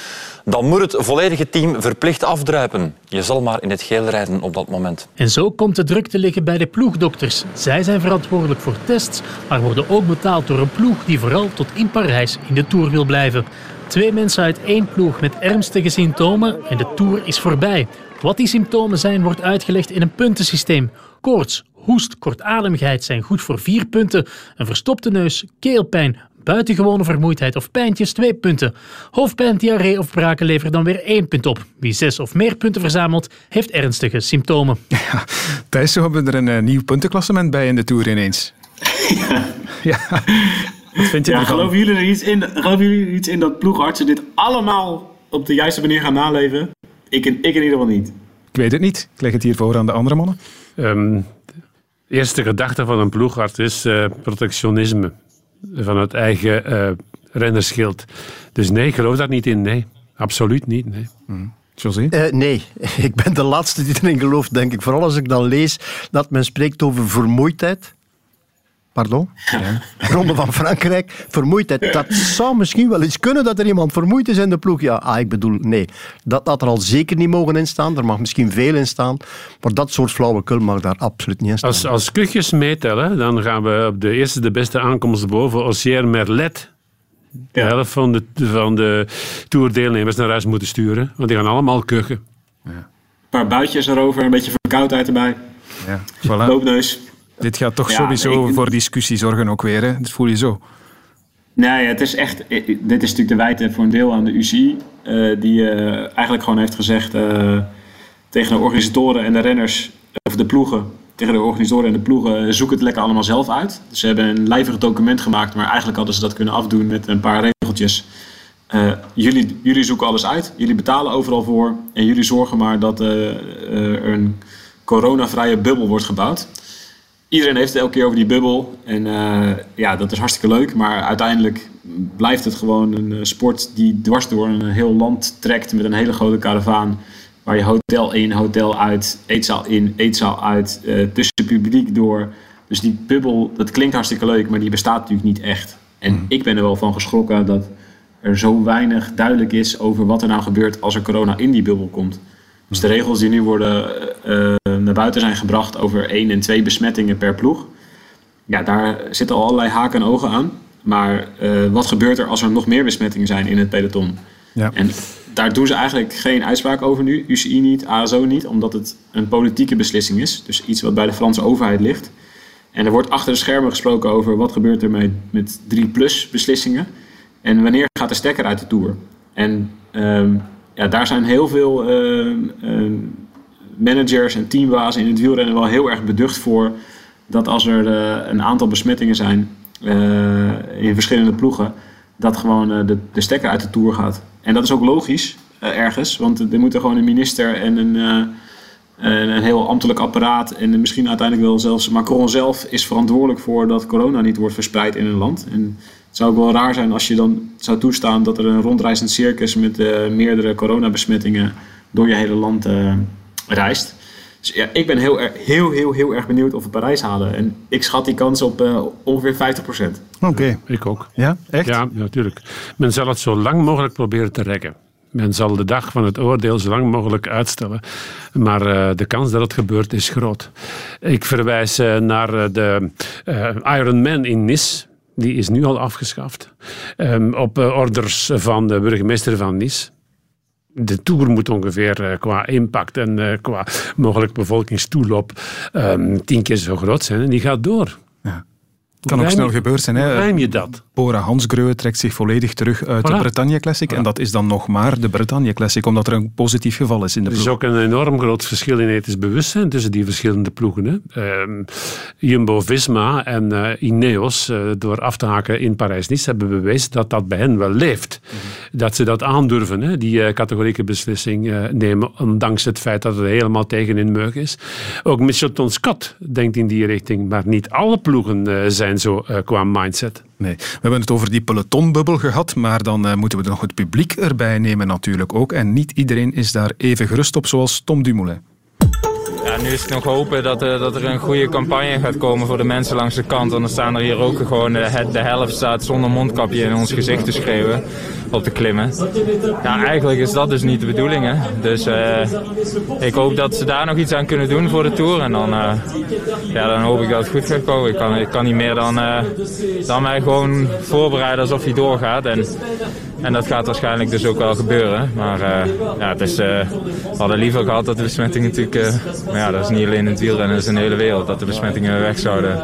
dan moet het volledige team verplicht afdruipen. Je zal maar in het geel rijden op dat moment. En zo komt de druk te liggen bij de ploegdokters. Zij zijn verantwoordelijk voor tests, maar worden ook betaald door een ploeg die vooral tot in Parijs in de Tour wil blijven. Twee mensen uit één ploeg met ernstige symptomen en de Tour is voorbij. Wat die symptomen zijn, wordt uitgelegd in een puntensysteem. Koorts, hoest, kortademigheid zijn goed voor vier punten. Een verstopte neus, keelpijn, buitengewone vermoeidheid of pijntjes twee punten. Hoofdpijn, diarree of braken leveren dan weer één punt op. Wie zes of meer punten verzamelt, heeft ernstige symptomen. *laughs* Thijs, zo hebben we er een eh, nieuw puntenklassement bij in de Tour ineens. *laughs* ja. Vind je Ja, ervan? geloven jullie er iets in, geloven jullie er iets in dat ploegartsen dit allemaal op de juiste manier gaan naleven? Ik in, ik in ieder geval niet. Ik weet het niet. Ik leg het hier voor aan de andere mannen. Ehm, de eerste gedachte van een ploegarts is eh, protectionisme van het eigen eh rennerschild. Dus nee, ik geloof daar niet in. Nee, absoluut niet. Nee. José? Eh, nee, *laughs* ik ben de laatste die erin gelooft, denk ik. Vooral als ik dan lees dat men spreekt over vermoeidheid. Pardon? *laughs* Ronde van Frankrijk. Vermoeidheid. Dat zou misschien wel eens kunnen dat er iemand vermoeid is in de ploeg. Ja, ah, ik bedoel, nee. Dat had er al zeker niet mogen in staan. Er mag misschien veel in staan. Maar dat soort flauwekul mag daar absoluut niet in staan. Als, als kuchjes meetellen, dan gaan we op de eerste de beste aankomst boven Ossier Merlet. De helft van de, van de toerdeelnemers naar huis moeten sturen. Want die gaan allemaal kuchen. Een paar buitjes erover, een beetje verkoudheid erbij. Ja, voilà. Loopneus. Dit gaat toch Ja, sowieso voor discussie zorgen ook weer. Hè? Dat voel je zo. Nee, het is echt. eh, Dit is natuurlijk de wijte voor een deel aan de UCI. eh, die eh, eigenlijk gewoon heeft gezegd tegen de organisatoren en de renners, of de ploegen, tegen de organisatoren en de ploegen, zoek het lekker allemaal zelf uit. Dus ze hebben een lijvig document gemaakt, maar eigenlijk hadden ze dat kunnen afdoen met een paar regeltjes. Jullie, jullie zoeken alles uit, jullie betalen overal voor en jullie zorgen maar dat er een coronavrije bubbel wordt gebouwd. Iedereen heeft het elke keer over die bubbel. En eh, ja, dat is hartstikke leuk. Maar uiteindelijk blijft het gewoon een eh, sport die dwars door een heel land trekt met een hele grote karavaan. Waar je hotel in, hotel uit, eetzaal in, eetzaal uit, eh, tussen publiek door. Dus die bubbel, dat klinkt hartstikke leuk, maar die bestaat natuurlijk niet echt. En ik ben er wel van geschrokken dat er zo weinig duidelijk is over wat er nou gebeurt als er corona in die bubbel komt. Dus de regels die nu worden eh, eh, naar buiten zijn gebracht over één en twee besmettingen per ploeg. Ja, daar zitten al allerlei haken en ogen aan. Maar eh, wat gebeurt er als er nog meer besmettingen zijn in het peloton? Ja. En daar doen ze eigenlijk geen uitspraak over nu. UCI niet, ASO niet, omdat het een politieke beslissing is. Dus iets wat bij de Franse overheid ligt. En er wordt achter de schermen gesproken over wat gebeurt er met, met 3-plus beslissingen. En wanneer gaat de stekker uit de Tour? En ehm, ja, daar zijn heel veel ehm, ehm, managers en teambazen in het wielrennen wel heel erg beducht voor. Dat als er eh, een aantal besmettingen zijn eh, in verschillende ploegen, dat gewoon eh, de, de stekker uit de Tour gaat. En dat is ook logisch ergens, want er moeten gewoon een minister en een, een, een heel ambtelijk apparaat en misschien uiteindelijk wel zelfs Macron zelf is verantwoordelijk voor dat corona niet wordt verspreid in een land. En het zou ook wel raar zijn als je dan zou toestaan dat er een rondreizend circus met eh, meerdere coronabesmettingen door je hele land eh, reist. Dus ja, ik ben heel, heel, heel, heel erg benieuwd of we Parijs halen. En ik schat die kans op eh, ongeveer 50%. Oké. Ik ook. Ja, echt? Ja, natuurlijk. Men zal het zo lang mogelijk proberen te rekken. Men zal de dag van het oordeel zo lang mogelijk uitstellen. Maar eh, de kans dat het gebeurt is groot. Ik verwijs naar de eh, Ironman in Nice. Die is nu al afgeschaft. Ehm, op eh, orders van de burgemeester van Nice. De Tour moet ongeveer eh, qua impact en eh, qua mogelijk bevolkingstoelop ehm, tien keer zo groot zijn. En die gaat door. Het kan ook snel gebeurd zijn. hoe Hè? rijm je dat? Bora Hansgrohe trekt zich volledig terug uit de. Bretagne Classic. En dat is dan nog maar de Bretagne Classic, omdat er een positief geval is in de Er is ploeg. ook een enorm groot verschil in ethisch bewustzijn tussen die verschillende ploegen. Hè. Ehm, Jumbo-Visma en eh, Ineos, eh, door af te haken in Parijs-Nice, hebben bewezen dat dat bij hen wel leeft. Dat ze dat aandurven, hè, die eh, categorieke beslissing eh, nemen, ondanks het feit dat het helemaal tegen hun meug is. Ook Mitchelton Scott denkt in die richting, maar niet alle ploegen eh, zijn zo eh, qua mindset. Nee, we hebben het over die pelotonbubbel gehad, maar dan eh, moeten we nog het publiek erbij nemen natuurlijk ook. En niet iedereen is daar even gerust op, zoals Tom Dumoulin. Ja, nu is het nog hopen dat, er- dat er een goede campagne gaat komen voor de mensen langs de kant. Want dan staan er hier ook gewoon, de, he- de helft staat zonder mondkapje in ons gezicht te schreeuwen op de klimmen. Ja, eigenlijk is dat dus niet de bedoeling. Hè? Dus eh, ik hoop dat ze daar nog iets aan kunnen doen voor de Tour. En dan, eh, ja, dan hoop ik dat het goed gaat komen. Ik kan, ik kan niet meer dan, eh, dan mij gewoon voorbereiden alsof hij doorgaat. En, en dat gaat waarschijnlijk dus ook wel gebeuren. Maar eh, ja, het is, eh, we hadden liever gehad dat de besmettingen natuurlijk... eh, maar ja, dat is niet alleen in het wielrennen, dat is in de hele wereld. Dat de besmettingen weg zouden,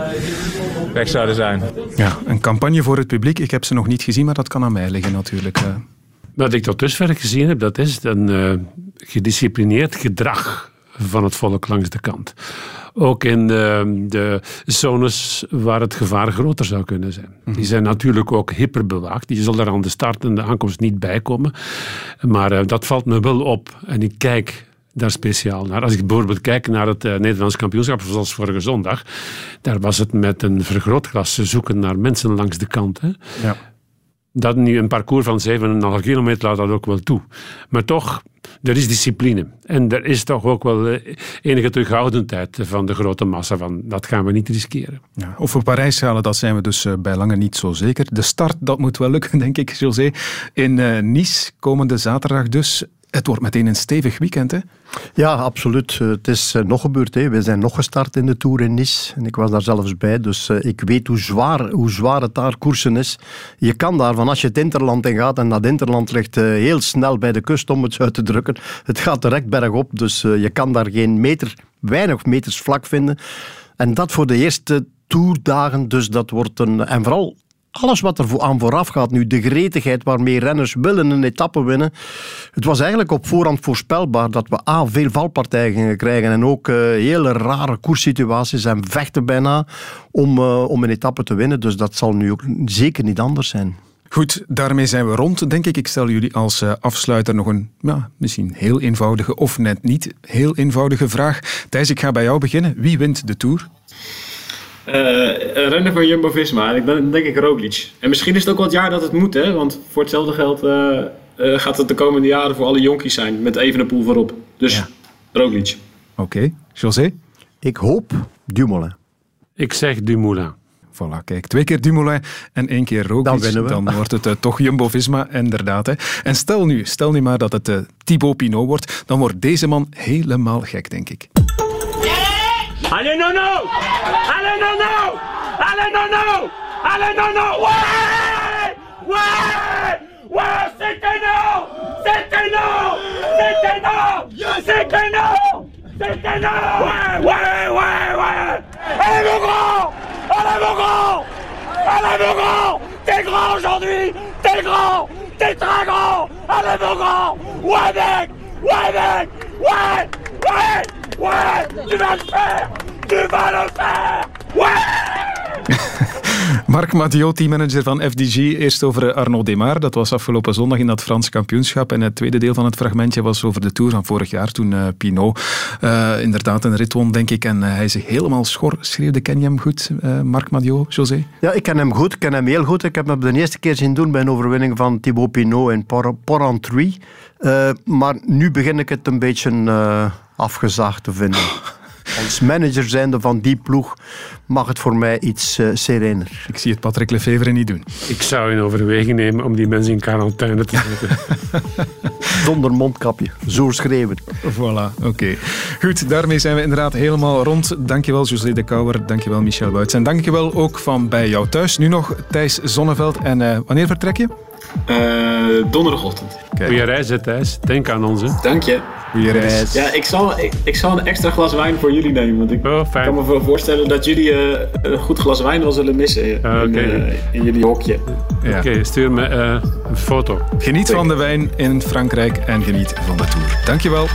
weg zouden zijn. Ja, een campagne voor het publiek. Ik heb ze nog niet gezien, maar dat kan aan mij liggen natuurlijk. eh. Wat ik tot dusver gezien heb, dat is een eh, gedisciplineerd gedrag van het volk langs de kant. Ook in de, de zones waar het gevaar groter zou kunnen zijn. Die zijn natuurlijk ook hyperbewaakt. Die zullen er aan de start en de aankomst niet bij komen. Maar eh, dat valt me wel op. En ik kijk daar speciaal naar. Als ik bijvoorbeeld kijk naar het eh, Nederlands kampioenschap, zoals vorige zondag, daar was het met een vergrootglas zoeken naar mensen langs de kant. Hè. Ja. Dat nu een parcours van 7,5 kilometer laat dat ook wel toe. Maar toch, er is discipline. En er is toch ook wel eh, enige terughoudendheid van de grote massa. Van, dat gaan we niet riskeren. Ja, of we Parijs halen, dat zijn we dus eh, bij lange niet zo zeker. De start, dat moet wel lukken, *laughs* denk ik, José. In eh, Nice, komende zaterdag dus. Het wordt meteen een stevig weekend, hè? Ja, absoluut. Eh, Het is eh, nog gebeurd. Hè. We zijn nog gestart in de Tour in Nice. En ik was daar zelfs bij. Dus eh, ik weet hoe zwaar, hoe zwaar het daar koersen is. Je kan daar, van als je het interland in gaat, en dat interland ligt heel snel bij de kust, om het uit te drukken. Het gaat direct bergop. Dus je kan daar geen meter, weinig meters vlak vinden. En dat voor de eerste toerdagen, dus dat wordt een... En vooral alles wat er aan vooraf gaat nu, de gretigheid waarmee renners willen een etappe winnen. Het was eigenlijk op voorhand voorspelbaar dat we A, veel valpartijen gingen krijgen en ook eh, hele rare koerssituaties en vechten bijna om, eh, om een etappe te winnen. Dus dat zal nu ook zeker niet anders zijn. Goed, daarmee zijn we rond, denk ik. Ik stel jullie als eh, afsluiter nog een ja, misschien heel eenvoudige of net niet heel eenvoudige vraag. Thijs, ik ga bij jou beginnen. Wie wint de Tour? Eh, een renner van Jumbo-Visma, ik ben, denk ik Roglic. En misschien is het ook wel het jaar dat het moet, hè? want voor hetzelfde geld eh, eh, gaat het de komende jaren voor alle jonkies zijn, met Evenepoel voorop. Dus Roglic. Oké, José? Ik hoop Dumoulin. Ik zeg Dumoulin. Voilà, kijk, twee keer Dumoulin en één keer Roglic. Dan winnen we. Dan wordt het eh, toch Jumbo-Visma, inderdaad. Hè. En stel nu, stel nu maar dat het eh, Thibaut Pinot wordt, dan wordt deze man helemaal gek, denk ik. Allez, non, non Allez, non, non Allez, non, non Allez, non, non Ouais! Ouais! Ouais, c'était non C'était non C'était non C'était non C'était non Ouais, ouais, ouais, ouais! Allez, mon grand! Allez, mon grand! Allez, mon grand! T'es grand aujourd'hui! T'es grand! T'es très grand! Allez, mon grand! Ouais, mec! Ouais, mec Ouais Ouais Ouais Du vin de fer Du vin de *laughs* Marc Mathieu, teammanager van FDG. Eerst over Arnaud Demar. Dat was afgelopen zondag in dat Frans kampioenschap. En het tweede deel van het fragmentje was over de Tour van vorig jaar. Toen eh, Pinot eh, inderdaad een rit won, denk ik. En eh, hij zich helemaal schor schreeuwde. Ken je hem goed, Marc Mathieu, José? Ja, ik ken hem goed. Ik ken hem heel goed. Ik heb hem de eerste keer zien doen bij een overwinning van Thibaut Pinot in Por- Porrentruy. Maar nu begin ik het een beetje afgezaagd te vinden. *laughs* Als manager zijnde van die ploeg mag het voor mij iets eh, serener. Ik zie het Patrick Lefevre niet doen. Ik zou in overweging nemen om die mensen in quarantaine te zetten. *laughs* Zonder mondkapje. Zo schreeuwen. Voilà, oké. Goed, daarmee zijn we inderdaad helemaal rond. Dankjewel José de Kouwer, dankjewel Michel Wuits. En dankjewel ook van bij jou thuis. Nu nog Thijs Zonneveld. En eh, wanneer vertrek je? Eh, donderdagochtend. Goeie reis, hè, Thijs. Denk aan ons. Hè. Dank je. Goeie reis. Ja, ik zal, ik, ik zal een extra glas wijn voor jullie nemen. Want ik kan me wel voorstellen dat jullie eh, een goed glas wijn wel zullen missen in, oké. eh, in jullie hokje. Ja. Oké, stuur me eh, een foto. Geniet van de wijn in Frankrijk en geniet van de Tour. Dankjewel.